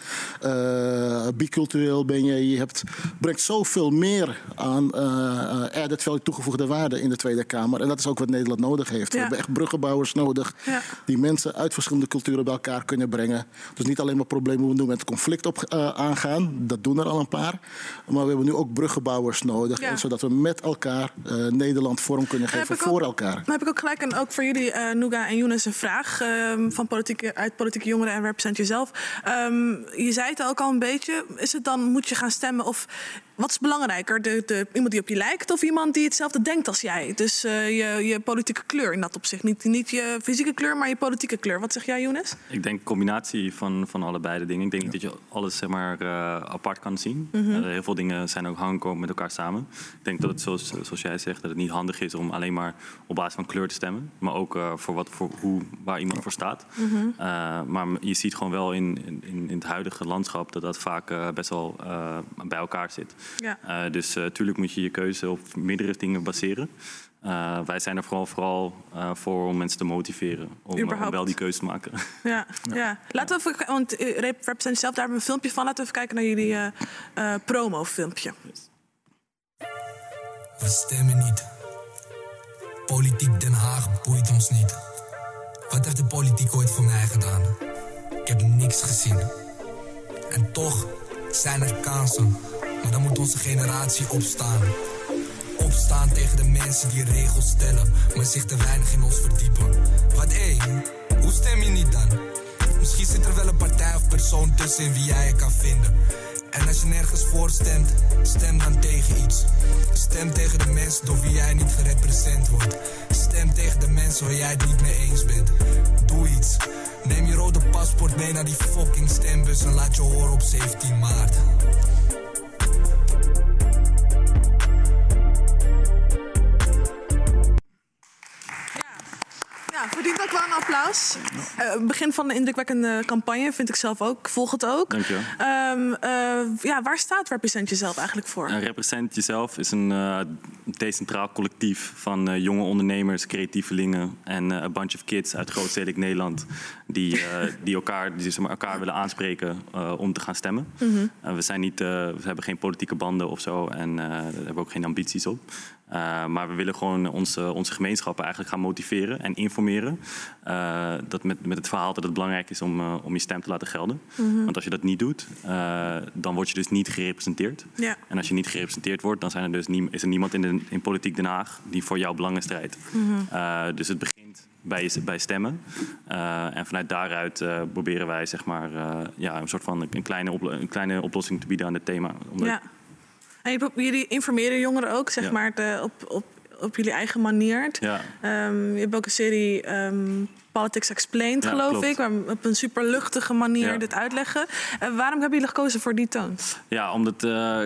uh, bicultureel ben je, je hebt, brengt zoveel meer aan uh, added value toegevoegde waarde in de Tweede Kamer. En dat is ook wat Nederland nodig heeft. Ja. We hebben echt bruggenbouwers nodig die mensen uit verschillende culturen bij elkaar kunnen brengen. Dus niet alleen maar problemen doen met conflict op, uh, aangaan, dat doen er al een paar. Maar we hebben nu ook bruggenbouwers nodig, zodat we met elkaar Nederland vorm kunnen geven voor ook, elkaar. Dan heb ik ook gelijk en ook voor jullie, Nuga en Younes, een vraag um, van politieke, uit politieke jongeren en represent jezelf. Um, je zei het ook al een beetje. Is het dan, moet je gaan stemmen of wat is belangrijker? De, de, iemand die op je lijkt of iemand die hetzelfde denkt als jij? Dus uh, je, je politieke kleur in dat opzicht. Niet, niet je fysieke kleur, maar je politieke kleur. Wat zeg jij, Younes? Ik denk een combinatie van, van allebei de dingen. Ik denk niet dat je alles zeg maar, uh, apart kan zien. Mhm. Mm -hmm. uh, heel veel dingen zijn ook hangen met elkaar samen. Ik denk dat het, zoals, zoals jij zegt, dat het niet handig is om alleen maar op basis van kleur te stemmen. Maar ook uh, voor, wat, voor hoe, waar iemand voor staat. Mm -hmm. maar je ziet gewoon wel in, in, in het huidige landschap dat dat vaak best wel bij elkaar zit. Ja. Uh, dus natuurlijk uh, moet je je keuze op meerdere dingen baseren. Uh, wij zijn er vooral, vooral voor om mensen te motiveren om, om, wel die keuze te maken. [laughs] Ja, ja. ja. laten we even, want represent zelf, daar hebben we een filmpje van. Laten we even kijken naar jullie promo-filmpje. Yes. We stemmen niet. Politiek Den Haag boeit ons niet. Wat heeft de politiek ooit voor mij gedaan? Ik heb niks gezien. En toch zijn er kansen. Maar dan moet onze generatie opstaan. Opstaan tegen de mensen die regels stellen, maar zich te weinig in ons verdiepen. Wat hé, hoe stem je niet dan? Misschien zit er wel een partij of persoon tussen wie jij je kan vinden. En als je nergens voor stemt, stem dan tegen iets. Stem tegen de mensen door wie jij niet gerepresent wordt. Stem tegen de mensen waar jij het niet mee eens bent. Doe iets. Neem je rode paspoort mee naar die fucking stembus en laat je horen op 17 maart. Ja, verdient ook wel een applaus. Eh, begin van een indrukwekkende campagne, vind ik zelf ook. Volg het ook. Dank je. Eh, ja, waar staat Represent Jezelf eigenlijk voor? Uh, Represent Jezelf is een decentraal collectief van jonge ondernemers, creatievelingen en a bunch of kids uit grootstedelijk Nederland die, die, elkaar, die zeg maar, elkaar willen aanspreken om te gaan stemmen. Mm -hmm. we, zijn niet, we hebben geen politieke banden of zo en daar hebben we ook geen ambities op. Maar we willen gewoon onze, onze gemeenschappen eigenlijk gaan motiveren en informeren. Dat met, met het verhaal dat het belangrijk is om, om je stem te laten gelden. Mm -hmm. Want als je dat niet doet, dan word je dus niet gerepresenteerd. Ja. En als je niet gerepresenteerd wordt, dan zijn er dus nie, is er niemand in, de, in politiek Den Haag die voor jouw belangen strijdt. Mm -hmm. dus het bij, bij stemmen. en vanuit daaruit proberen wij zeg maar, ja, een soort van een kleine, een kleine oplossing te bieden aan het thema. Omdat ja. En jullie informeren jongeren ook, zeg Ja. maar, de, op, op, op jullie eigen manier. Ja. Ehm, je hebt ook een serie ehm, Politics Explained, Ja, geloof klopt. ik. Waar we op een super luchtige manier Ja. dit uitleggen. En waarom hebben jullie gekozen voor die toon? Ja, omdat eh,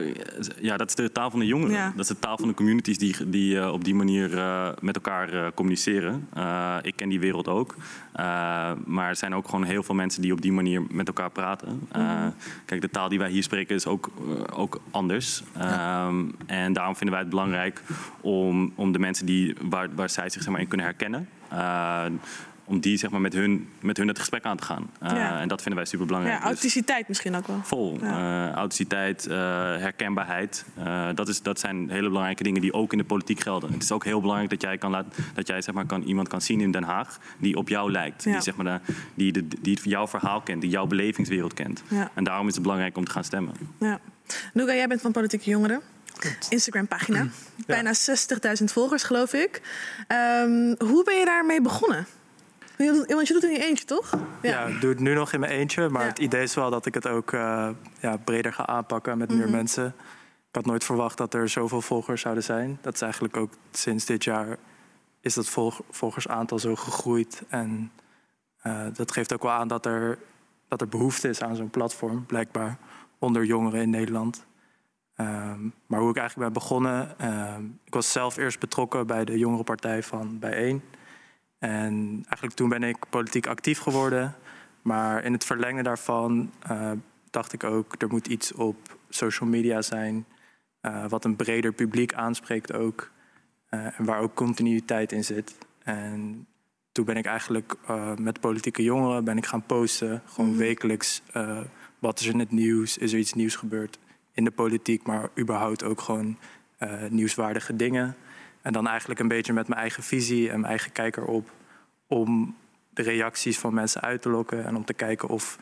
ja, dat is de taal van de jongeren. Ja. Dat is de taal van de communities die, die eh, op die manier eh, met elkaar eh, communiceren. Eh, ik ken die wereld ook. Eh, maar er zijn ook gewoon heel veel mensen die op die manier met elkaar praten. Eh, Mhm. Kijk, de taal die wij hier spreken is ook, eh, ook anders. Ehm, en daarom vinden wij het belangrijk om, om de mensen die, waar, waar zij zich zeg maar, in kunnen herkennen. eh, om die zeg maar, met, hun, met hun het gesprek aan te gaan. Eh, Ja. En dat vinden wij super belangrijk. Ja, authenticiteit misschien ook wel. Vol. Ja. Eh, authenticiteit, eh, herkenbaarheid. Eh, dat, is, dat zijn hele belangrijke dingen die ook in de politiek gelden. Het is ook heel belangrijk dat jij, kan laat, dat jij zeg maar, kan, iemand kan zien in Den Haag die op jou lijkt. Ja. Die, zeg maar, die, de, die jouw verhaal kent, die jouw belevingswereld kent. Ja. En daarom is het belangrijk om te gaan stemmen. Ja. Nuga, jij bent van Politieke Jongeren. Instagram-pagina. Bijna 60.000 volgers, geloof ik. Ehm, hoe ben je daarmee begonnen? Want je doet het in je eentje, toch? Ja, ik doe het nu nog in mijn eentje. Maar Ja. het idee is wel dat ik het ook eh, ja, breder ga aanpakken met meer Mhm. mensen. Ik had nooit verwacht dat er zoveel volgers zouden zijn. Dat is eigenlijk ook sinds dit jaar is dat volg- volgersaantal zo gegroeid. En eh, dat geeft ook wel aan dat er, dat er behoefte is aan zo'n platform, blijkbaar, onder jongeren in Nederland. Ehm, maar hoe ik eigenlijk ben begonnen, ehm, ik was zelf eerst betrokken bij de jongerenpartij van Bijeen. En eigenlijk toen ben ik politiek actief geworden. Maar in het verlengen daarvan eh, dacht ik ook, er moet iets op social media zijn. eh, wat een breder publiek aanspreekt ook. eh, en waar ook continuïteit in zit. En toen ben ik eigenlijk met politieke jongeren ben ik gaan posten. Gewoon Mhm. wekelijks. wat is er in het nieuws? Is er iets nieuws gebeurd in de politiek? Maar überhaupt ook gewoon nieuwswaardige dingen. En dan eigenlijk een beetje met mijn eigen visie en mijn eigen kijk erop. Om de reacties van mensen uit te lokken. En om te kijken of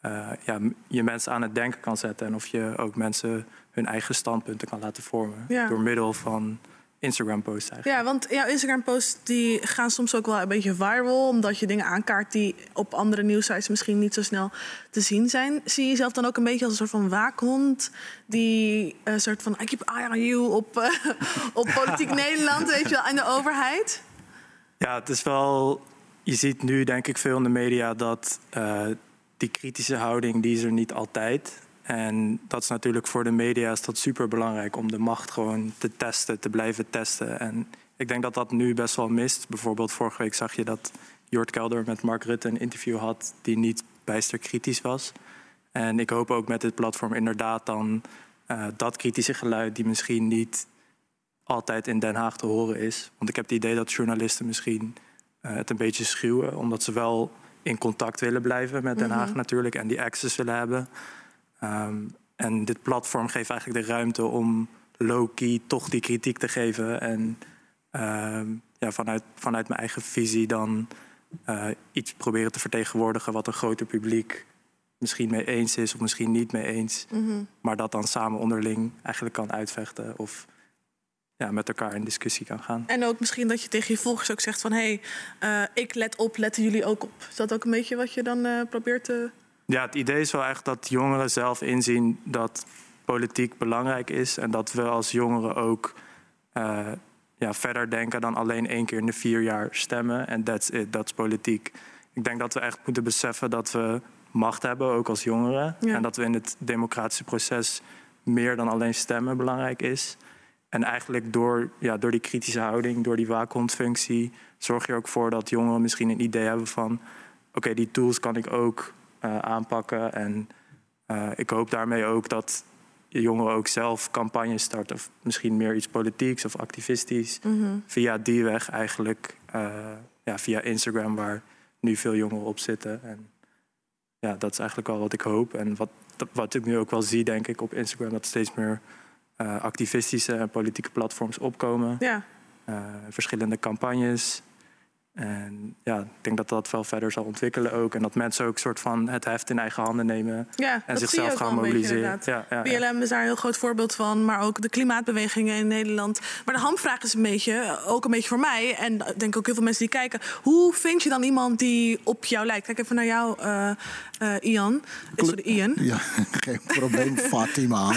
eh, ja, je mensen aan het denken kan zetten. En of je ook mensen hun eigen standpunten kan laten vormen. Ja. Door middel van Instagram-posts eigenlijk. Ja, want jouw Instagram-posts die gaan soms ook wel een beetje viral... omdat je dingen aankaart die op andere nieuwsites misschien niet zo snel te zien zijn. Zie je jezelf dan ook een beetje als een soort van waakhond... die een soort van I keep eye on you op, eh, op politiek [laughs] Nederland, weet je wel, en de overheid? Ja, het is wel. Je ziet nu, denk ik, veel in de media dat eh, die kritische houding, die is er niet altijd. En dat is natuurlijk voor de media is dat super belangrijk om de macht gewoon te testen, te blijven testen. En ik denk dat dat nu best wel mist. Bijvoorbeeld vorige week zag je dat Jort Kelder met Mark Rutte een interview had die niet bijster kritisch was. En ik hoop ook met dit platform inderdaad dan eh, dat kritische geluid die misschien niet altijd in Den Haag te horen is. Want ik heb het idee dat journalisten misschien eh, het een beetje schuwen, omdat ze wel in contact willen blijven met Den Haag Mhm. natuurlijk en die access willen hebben. Ehm, en dit platform geeft eigenlijk de ruimte om low-key toch die kritiek te geven. En ehm, ja, vanuit, vanuit mijn eigen visie dan eh, iets proberen te vertegenwoordigen wat een groter publiek misschien mee eens is of misschien niet mee eens. Mhm. Maar dat dan samen onderling eigenlijk kan uitvechten of ja, met elkaar in discussie kan gaan. En ook misschien dat je tegen je volgers ook zegt van... hé, hey, eh, ik let op, letten jullie ook op. Is dat ook een beetje wat je dan eh, probeert te... Ja, het idee is wel echt dat jongeren zelf inzien dat politiek belangrijk is. En dat we als jongeren ook eh, ja, verder denken dan alleen één keer in de vier jaar stemmen. En that's it, dat is politiek. Ik denk dat we echt moeten beseffen dat we macht hebben, ook als jongeren. Ja. En dat we in het democratische proces meer dan alleen stemmen belangrijk is. En eigenlijk door, ja, door die kritische houding, door die waakhondfunctie, zorg je ook voor dat jongeren misschien een idee hebben van: oké, die tools kan ik ook aanpakken. En eh, ik hoop daarmee ook dat jongeren ook zelf campagnes starten. Of misschien meer iets politieks of activistisch. Mhm. Via die weg eigenlijk, eh, ja, via Instagram, waar nu veel jongeren op zitten. En ja, dat is eigenlijk wel wat ik hoop. En wat, wat ik nu ook wel zie, denk ik, op Instagram, dat steeds meer eh, activistische en politieke platforms opkomen. Ja. Eh, verschillende campagnes. En ja, ik denk dat dat wel verder zal ontwikkelen ook. En dat mensen ook soort van het heft in eigen handen nemen. Ja, en zichzelf gaan een beetje, mobiliseren. ja, ja, ja. BLM is daar een heel groot voorbeeld van, maar ook de klimaatbewegingen in Nederland. Maar de hamvraag is een beetje, ook een beetje voor mij, en ik denk ook heel veel mensen die kijken, hoe vind je dan iemand die op jou lijkt? Kijk even naar jou, eh, eh, Ian. Eh, Sorry, Ian. Ja, [laughs] geen probleem, [laughs] Fatima. [laughs]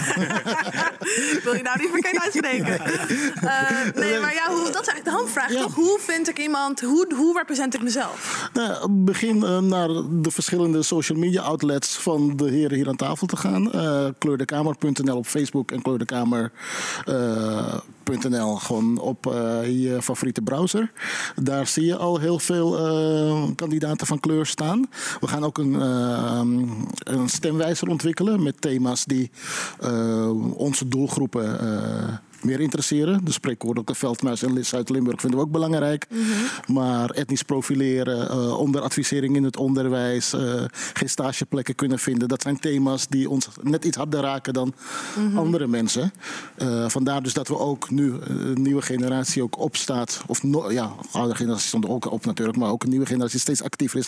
Wil je nou niet verkeerd uitspreken? Eh, nee, maar ja, hoe, dat is eigenlijk de hamvraag, toch? Hoe vind ik iemand, hoe, hoe represent ik mezelf? Nou, begin eh, naar de verschillende social media outlets van de heren hier aan tafel te gaan. Kleurdekamer.nl op Facebook en kleurdekamer.nl gewoon op je favoriete browser. Daar zie je al heel veel kandidaten van kleur staan. We gaan ook een, een stemwijzer ontwikkelen met thema's die eh, onze doelgroepen eh, meer interesseren. De spreekwoordelijke veldmuis in Zuid-Limburg vinden we ook belangrijk. Maar etnisch profileren, eh onderadvisering in het onderwijs, eh, geen stageplekken kunnen vinden. Dat zijn thema's die ons net iets harder raken dan andere mensen. Eh, vandaar dus dat we ook nu een nieuwe generatie ook opstaat. Of no, ja, oude generatie stond ook op natuurlijk. Maar ook een nieuwe generatie steeds actiever is.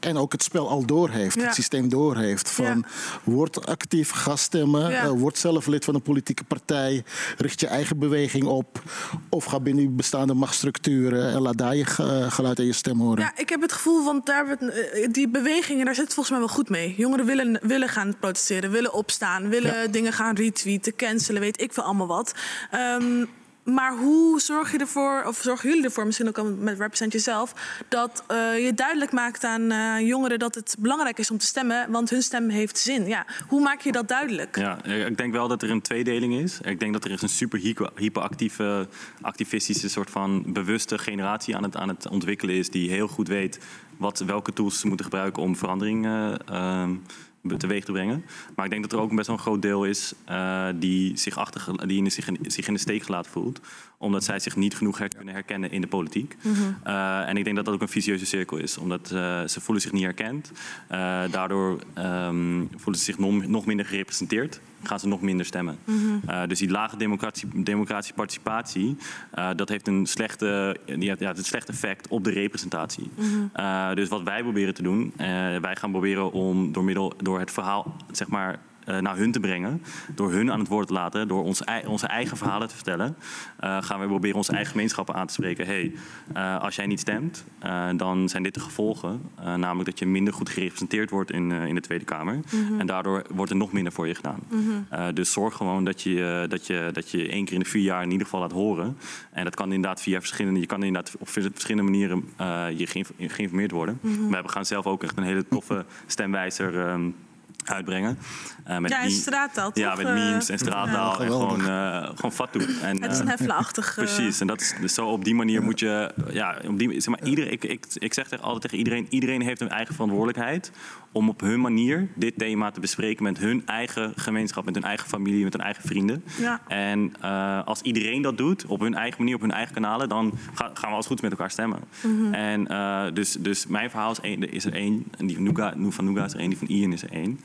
En ook het spel al door heeft. Ja. Het systeem door heeft. Van word actief, ga stemmen. Ja. eh, word zelf lid van een politieke partij. Richt je eigen beweging op. Of ga binnen die bestaande machtsstructuren. En laat daar je ge- geluid en je stem horen. Ja, ik heb het gevoel, want daar eh, die bewegingen, daar zit het volgens mij wel goed mee. Jongeren willen, willen gaan protesteren, willen opstaan, willen dingen gaan retweeten, cancelen, weet ik veel allemaal wat. Ehm, maar hoe zorg je ervoor, of zorgen jullie ervoor, misschien ook al met Represent jezelf, dat eh, je duidelijk maakt aan eh, jongeren dat het belangrijk is om te stemmen, want hun stem heeft zin. Ja, hoe maak je dat duidelijk? Ja, ik denk wel dat er een tweedeling is. Ik denk dat er een super hyper- hyperactieve, activistische soort van bewuste generatie aan het, aan het ontwikkelen is. Die heel goed weet wat, welke tools ze moeten gebruiken om verandering eh, ehm, teweeg te brengen. Maar ik denk dat er ook best wel een groot deel is eh, die, zich, achter, die in zich, in, zich in de steek gelaten voelt. Omdat zij zich niet genoeg her- kunnen herkennen in de politiek. Mhm. Eh, en ik denk dat dat ook een vicieuze cirkel is. Omdat eh, ze voelen zich niet herkend. Eh, daardoor ehm, voelen ze zich nog, nog minder gerepresenteerd. Gaan ze nog minder stemmen. Mhm. Dus die lage democratie, democratische participatie, dat heeft een slechte, die heeft, ja, het slechte effect op de representatie. Mhm. Dus wat wij proberen te doen, wij gaan proberen om door middel door het verhaal, zeg maar. Eh, naar hun te brengen, door hun aan het woord te laten, door ons, onze eigen verhalen te vertellen, eh, gaan we proberen onze eigen gemeenschappen aan te spreken. hey, eh, als jij niet stemt, dan zijn dit de gevolgen. Namelijk dat je minder goed gerepresenteerd wordt in, in de Tweede Kamer. Mhm. En daardoor wordt er nog minder voor je gedaan. Mhm. Dus zorg gewoon dat je, dat, je, dat je één keer in de vier jaar in ieder geval laat horen. En dat kan inderdaad via verschillende... Je kan inderdaad op verschillende manieren je geïnf- geïnformeerd worden. Mhm. We gaan zelf ook echt een hele toffe stemwijzer ehm, uitbrengen. Eh, met Ja, in meme- straattaal, Ja, met Eh, memes en straattaal. ja. en gewoon, eh gewoon fatu. En, Het is een eh, heffelachtig, [laughs] eh, Precies. En dat is, dus zo op die manier moet je... Ja, op die, zeg maar, iedereen, ik, ik, ik zeg tegen, altijd tegen iedereen... iedereen heeft een eigen verantwoordelijkheid... om op hun manier dit thema te bespreken... met hun eigen gemeenschap, met hun eigen familie... met hun eigen vrienden. Ja. En eh, als iedereen dat doet, op hun eigen manier, op hun eigen kanalen... dan ga- gaan we als goed met elkaar stemmen. Mhm. En eh, dus, dus mijn verhaal is, één, er is er één. En die van Nuga, van Nuga is er één, die van Ian is er één.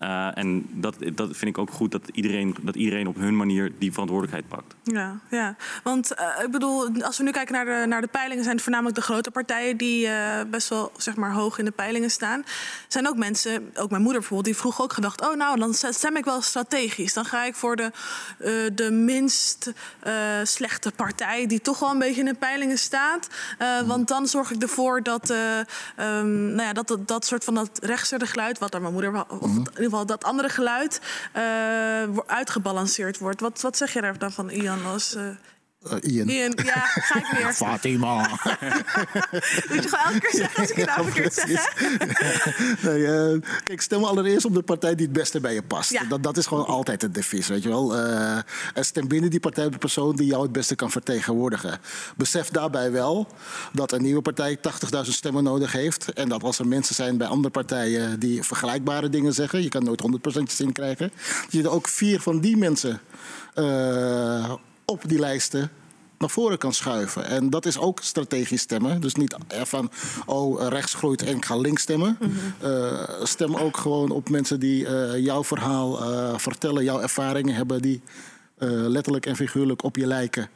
Eh, en dat, dat vind ik ook goed dat iedereen, dat iedereen op hun manier die verantwoordelijkheid pakt. Ja, ja. want eh, ik bedoel, als we nu kijken naar de, naar de peilingen, zijn het voornamelijk de grote partijen die eh, best wel zeg maar, hoog in de peilingen staan. Zijn ook mensen, ook mijn moeder bijvoorbeeld, die vroeg ook gedacht: oh, nou, dan stem ik wel strategisch. Dan ga ik voor de, de minst slechte partij, die toch wel een beetje in de peilingen staat. Eh, want dan zorg ik ervoor dat, ehm, nou ja, dat, dat, dat soort van dat rechtse geluid, wat door mijn moeder, of in ieder dat andere geluid, eh, uitgebalanceerd wordt. Wat, wat zeg je daar dan van, Ian? Als, Eh, Ian. Ian, ja, ga ik weer. [laughs] Fatima. [laughs] Moet je gewoon elke keer zeggen als ik je naam verkeerd zeg, [laughs] nee, eh, kijk, stem allereerst op de partij die het beste bij je past. Ja. Dat, dat is gewoon altijd het devies, weet je wel. Eh, stem binnen die partij op de persoon die jou het beste kan vertegenwoordigen. Besef daarbij wel dat een nieuwe partij 80.000 stemmen nodig heeft. En dat als er mensen zijn bij andere partijen die vergelijkbare dingen zeggen... je kan nooit 100% zin krijgen. Dat je er ook vier van die mensen op die lijsten naar voren kan schuiven. En dat is ook strategisch stemmen. Dus niet van, oh, rechts groeit en ik ga links stemmen. Eh, stem ook gewoon op mensen die eh, jouw verhaal eh, vertellen, jouw ervaringen hebben die letterlijk en figuurlijk op je lijken.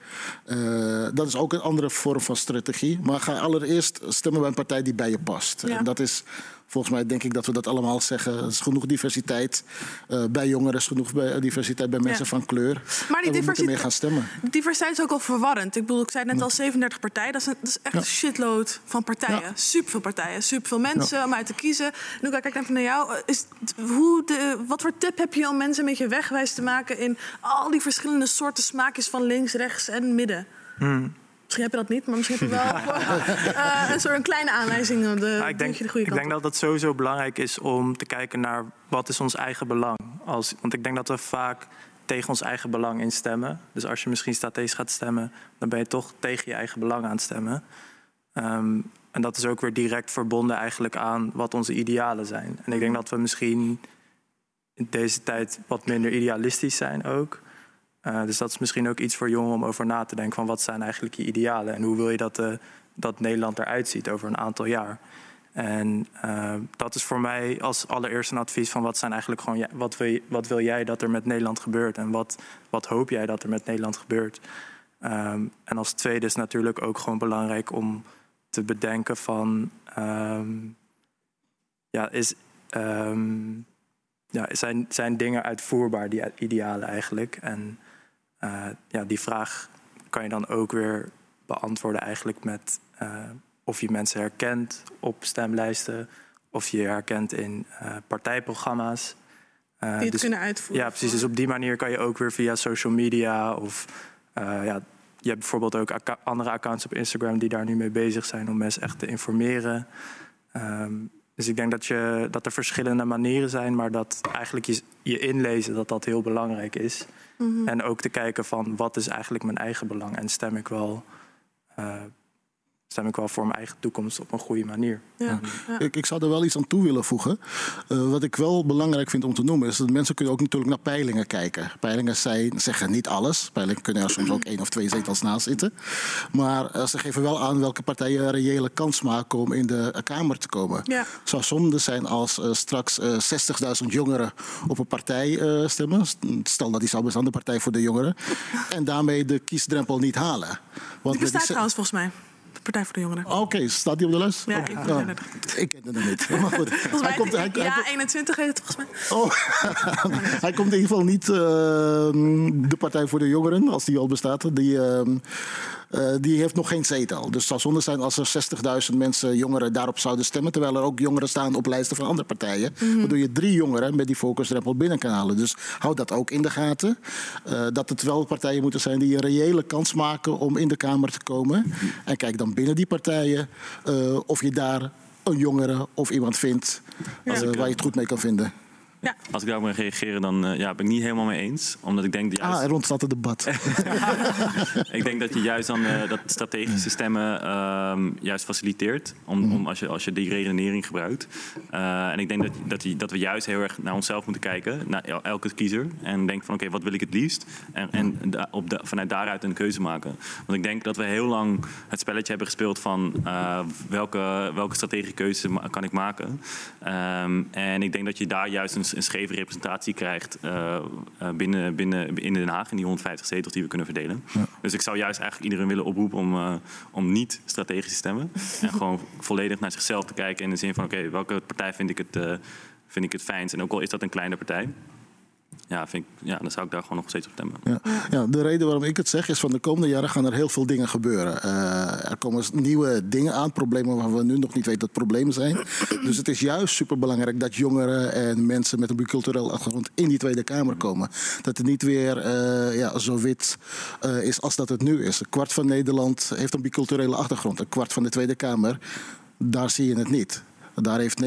Dat is ook een andere vorm van strategie. Maar ga allereerst stemmen bij een partij die bij je past. Ja. En dat is volgens mij denk ik dat we dat allemaal zeggen. Er is genoeg diversiteit eh, bij jongeren, is genoeg bij, diversiteit bij mensen Ja. van kleur. Maar die diversiteit- meer gaan stemmen. Diversiteit is ook al verwarrend. Ik bedoel, ik zei net al 37 partijen. Dat is, een, dat is echt een shitload van partijen. Superveel partijen, superveel mensen om uit te kiezen. Nu kijk ik even naar jou. Is, hoe de, wat voor tip heb je om mensen een beetje wegwijs te maken... in al die verschillende soorten smaakjes van links, rechts en midden? Misschien heb je dat niet, maar misschien heb je wel [laughs] eh, een soort een kleine aanwijzing. De, Ja, ik denk, de goede ik kant denk dat het sowieso belangrijk is om te kijken naar wat is ons eigen belang. Als, want ik denk dat we vaak tegen ons eigen belang instemmen. Dus als je misschien strategisch gaat stemmen, dan ben je toch tegen je eigen belang aan het stemmen. Ehm, en dat is ook weer direct verbonden eigenlijk aan wat onze idealen zijn. En ik denk dat we misschien in deze tijd wat minder idealistisch zijn ook. Eh, dus dat is misschien ook iets voor jongeren om over na te denken van wat zijn eigenlijk je idealen en hoe wil je dat, eh, dat Nederland eruit ziet over een aantal jaar. En eh, dat is voor mij als allereerste een advies van wat zijn eigenlijk gewoon wat wil, wat wil jij dat er met Nederland gebeurt en wat, wat hoop jij dat er met Nederland gebeurt. Ehm, en als tweede is natuurlijk ook gewoon belangrijk om te bedenken van ehm, ja, is, ehm, ja, zijn, zijn dingen uitvoerbaar, die idealen eigenlijk. En eh, ja, die vraag kan je dan ook weer beantwoorden eigenlijk met eh, of je mensen herkent op stemlijsten, of je herkent in eh, partijprogramma's. Die het dus- kunnen uitvoeren Ja, precies. Dus op die manier kan je ook weer via social media of ja, je hebt bijvoorbeeld ook andere accounts op Instagram die daar nu mee bezig zijn om mensen echt te informeren. Ehm, dus ik denk dat, je, dat er verschillende manieren zijn, maar dat eigenlijk je, je inlezen dat dat heel belangrijk is. Mhm. En ook te kijken van wat is eigenlijk mijn eigen belang en stem ik wel, eh, stem ik wel voor mijn eigen toekomst op een goede manier. Ja. Ik, ik zou er wel iets aan toe willen voegen. Eh, wat ik wel belangrijk vind om te noemen is dat mensen kunnen ook natuurlijk naar peilingen kijken. Peilingen zijn, zeggen niet alles. Peilingen kunnen er soms ook één of twee zetels naast zitten. Maar eh, ze geven wel aan welke partijen een reële kans maken om in de eh, Kamer te komen. Ja. Het zou zonde zijn als straks eh, 60.000 jongeren op een partij eh, stemmen. Stel dat die zou bestaan, de Partij voor de Jongeren. En daarmee de kiesdrempel niet halen. Want Die bestaat trouwens volgens mij. Partij voor de Jongeren. Oké, staat die op de lijst? Ja, Oké. ik- Nou, ik ken het niet. Maar goed, Volgens mij, hij komt, hij, hij ja, 21 heet het volgens mij. Oh, [laughs] hij komt in ieder geval niet eh, de Partij voor de Jongeren, als die al bestaat. Die, ehm, eh, die heeft nog geen zetel. Dus het zou zonde zijn als er 60.000 mensen, jongeren, daarop zouden stemmen. Terwijl er ook jongeren staan op lijsten van andere partijen. Mhm. Waardoor je drie jongeren met die focusdrempel binnen kan halen. Dus houd dat ook in de gaten. Eh, dat het wel partijen moeten zijn die een reële kans maken om in de Kamer te komen. En kijk dan binnen die partijen eh, of je daar een jongere of iemand vindt waar je het goed mee kan vinden. Als ik daarop mag reageren, dan eh, ja, ben ik niet helemaal mee eens. Omdat ik denk dat juist... Ah, er ontstaat een debat. [laughs] ik denk dat je juist dan eh, dat strategische stemmen ehm, juist faciliteert. Om, om als, je, als je die redenering gebruikt. Eh, en ik denk dat, dat, die- dat we juist heel erg naar onszelf moeten kijken. Naar el- elke kiezer. En denken van oké, wat wil ik het liefst? En, en da- op de, vanuit daaruit een keuze maken. Want ik denk dat we heel lang het spelletje hebben gespeeld van eh, welke, welke strategische keuze kan ik maken. Ehm, en ik denk dat je daar juist een, een scheve representatie krijgt eh, eh, binnen, binnen in Den Haag in die 150 zetels die we kunnen verdelen. Dus ik zou juist eigenlijk iedereen willen oproepen om, eh, om niet strategisch te stemmen. en [laughs] gewoon volledig naar zichzelf te kijken in de zin van oké, welke partij vind ik het, vind ik het fijnst? En ook al is dat een kleine partij. Ja, vind ja, dan zou ik daar gewoon nog steeds op stemmen. Ja. ja, de reden waarom ik het zeg is van de komende jaren gaan er heel veel dingen gebeuren. Eh, er komen nieuwe dingen aan, problemen waarvan we nu nog niet weten dat problemen zijn. Dus het is juist superbelangrijk dat jongeren en mensen met een biculturele achtergrond in die Tweede Kamer komen. Dat het niet weer eh, ja, zo wit eh, is als dat het nu is. Een kwart van Nederland heeft een biculturele achtergrond. Een kwart van de Tweede Kamer, daar zie je het niet. Daar heeft 90%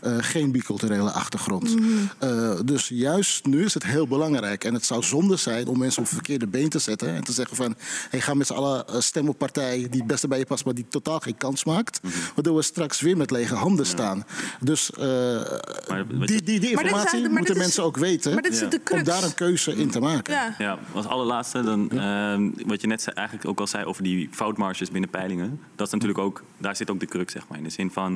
eh, geen biculturele achtergrond. Eh, dus juist nu is het heel belangrijk. En het zou zonde zijn om mensen op het verkeerde been te zetten. En te zeggen van, hey, ga met z'n allen eh, stemmen op partij die het beste bij je past, maar die totaal geen kans maakt. Waardoor we straks weer met lege handen staan. Dus eh, die, die, die informatie maar moeten is- mensen ook weten. maar dit is de crux. Om daar een keuze in te maken. Ja. Ja, als allerlaatste, dan, ehm, wat je net zei, eigenlijk ook al zei over die foutmarges binnen peilingen. Dat is natuurlijk ook, daar zit ook de crux, zeg maar. In de zin van,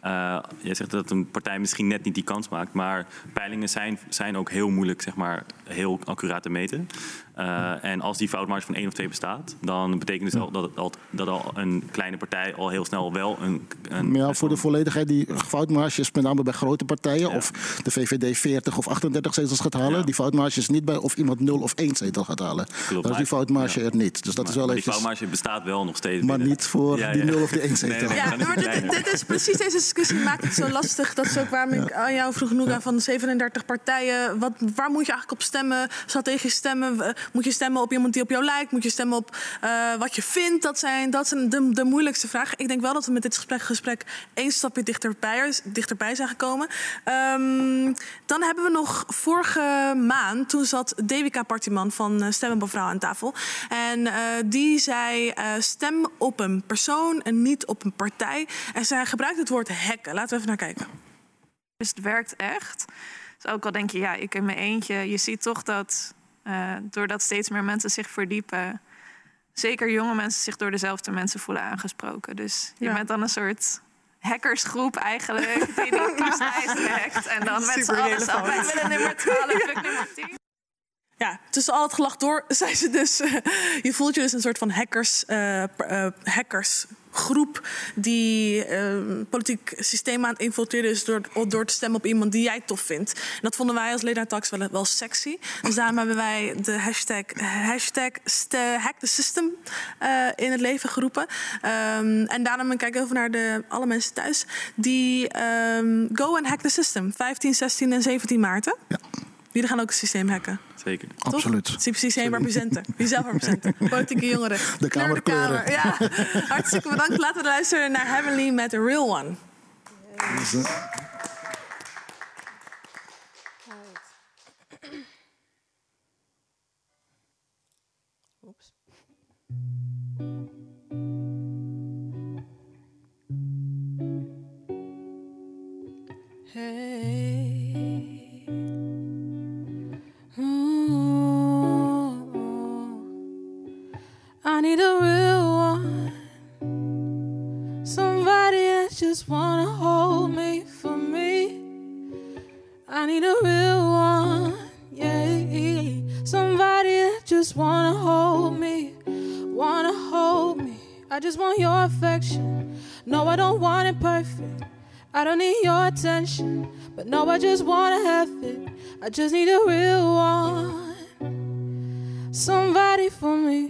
eh jij zegt dat een partij misschien net niet die kans maakt. Maar peilingen zijn, zijn ook heel moeilijk, zeg maar, heel accuraat te meten. Eh, en als die foutmarge van één of twee bestaat, dan betekent dus al dat, al, dat al een kleine partij al heel snel wel een... een Ja, voor de volledigheid, die foutmarge is met name bij grote partijen. Of de VVD 40 of 38 zetels gaat halen. Die foutmarge is niet bij of iemand 0 of 1 zetel gaat halen. Dan is die foutmarge er niet. Dus dat is wel maar even. die foutmarge bestaat wel nog steeds. Maar binnen. niet voor Ja, die ja. 0 of die 1 Nee, zetel. nee, het dit, dit is precies deze discussie maakt het zo lastig. Dat is ook waarom ik aan jou vroeg genoeg aan van de 37 partijen. Wat, waar moet je eigenlijk op stemmen? Strategisch stemmen? W- Moet je stemmen op iemand die op jou lijkt? Moet je stemmen op eh, wat je vindt? Dat zijn, dat zijn de, de moeilijkste vragen. Ik denk wel dat we met dit gesprek, gesprek één stapje dichterbij, dichterbij zijn gekomen. Ehm, dan hebben we nog vorige maand, toen zat Devika Partiman van eh, Stemmen op een Vrouw aan tafel. En eh, die zei: eh, stem op een persoon en niet op een partij. En zij gebruikt het woord hacken. Laten we even naar kijken. Dus het werkt echt. Dus ook al denk je, ja, ik in mijn eentje. Je ziet toch dat eh, doordat steeds meer mensen zich verdiepen... zeker jonge mensen zich door dezelfde mensen voelen aangesproken. Dus je Ja. bent dan een soort hackersgroep eigenlijk... die die [laughs] kieslijst hackt. En dan met z'n allen wij willen nummer 12, fuck [laughs] nummer 10. Ja, tussen al het gelach door [laughs] zei ze dus... eh, je voelt je dus een soort van hackers, eh, eh, hackersgroep... die eh, politiek systeem aan het infiltreren is... Door, door te stemmen op iemand die jij tof vindt. Dat vonden wij als Lena Tax wel, wel sexy. Dus daarom hebben wij de hashtag, hashtag hack the system eh, in het leven geroepen. Ehm, en daarom kijk ik even naar de, alle mensen thuis... die ehm, go and hack the system. 15, 16 en 17 maart, hè? Jullie gaan ook het systeem hacken. Zeker. Toch? Absoluut. Het systeem representen. Jezelf representen. Politieke jongeren. De Kleur de kamer. Ja. Hartstikke bedankt. Laten we luisteren naar Heavenly met The Real One. Hey. Just want your affection. No, I don't want it perfect. I don't need your attention, but no, I just wanna have it. I just need a real one. Somebody for me,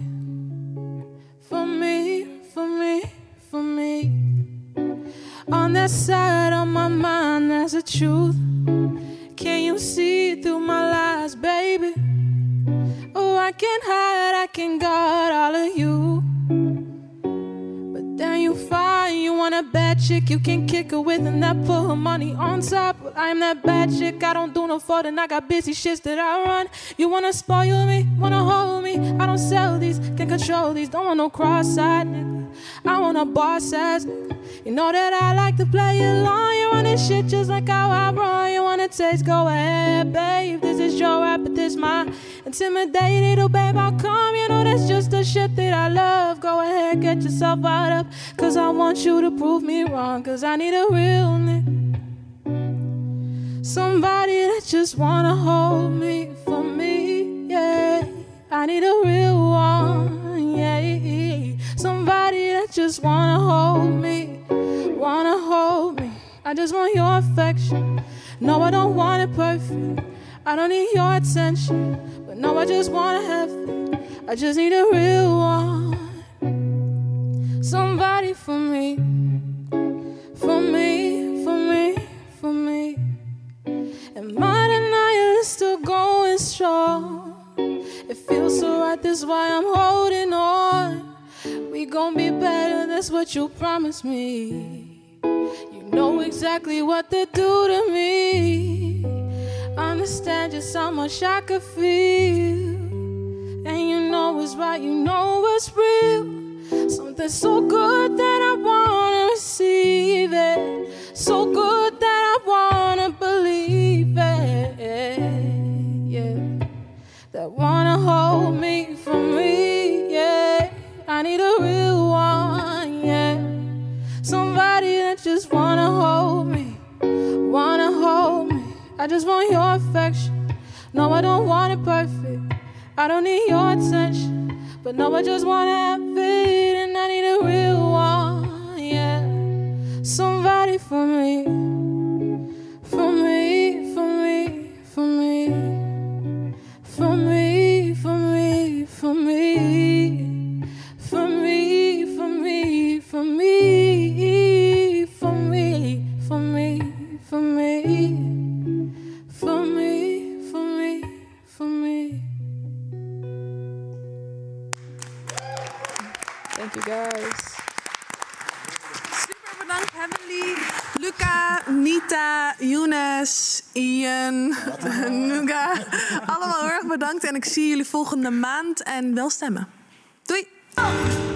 for me, for me, for me. On that side of my mind, there's the truth. Can you see through my lies, baby? Oh, I can hide, I can guard all of you. Then you find you want a bad chick you can kick her with and that put her money on top. But I'm that bad chick, I don't do no folding, I got busy shits that I run. You wanna spoil me, wanna hold me, I don't sell these, Can't control these, don't want no cross-eyed nigga. I want a boss ass nigga. You know that I like to play along, you running shit just like how I run. You wanna taste, go ahead, babe. This is your rap, but this my intimidated, oh babe, I'll come. You know that's just the shit that I love. Go ahead, get yourself out of, cause I want you to prove me wrong, cause I need a real nigga. Somebody that just wanna hold me for me, yeah. I need a real one, yeah. Somebody that just wanna hold me, wanna hold me. I just want your affection. No, I don't want it perfect. I don't need your attention, but no, I just wanna have it. I just need a real one. Somebody for me, for me, for me, for me. And my denial is still going strong. It feels so right, that's why I'm holding on. We gon' be better, that's what you promised me. You know exactly what to do to me. Understand just how much I could feel. And you know what's right, you know what's real. Something so good that I wanna receive it. So good that I wanna That wanna hold me for me. Yeah. I need a real one. Yeah. Somebody that just wanna hold me. Wanna hold me. I just want your affection. No, I don't want it perfect. I don't need your attention. But no, I just wanna have it, and I need a real one, yeah. Somebody for me, for me, for me, for me, for me, for me, for me, for me, for me, for me, for me, for me, for me, for me, for me, for me. Thank you guys. Luca, Nita, Younes, Ian, [laughs] Nuga. Allemaal heel erg bedankt en ik zie jullie volgende maand en wel stemmen. Doei!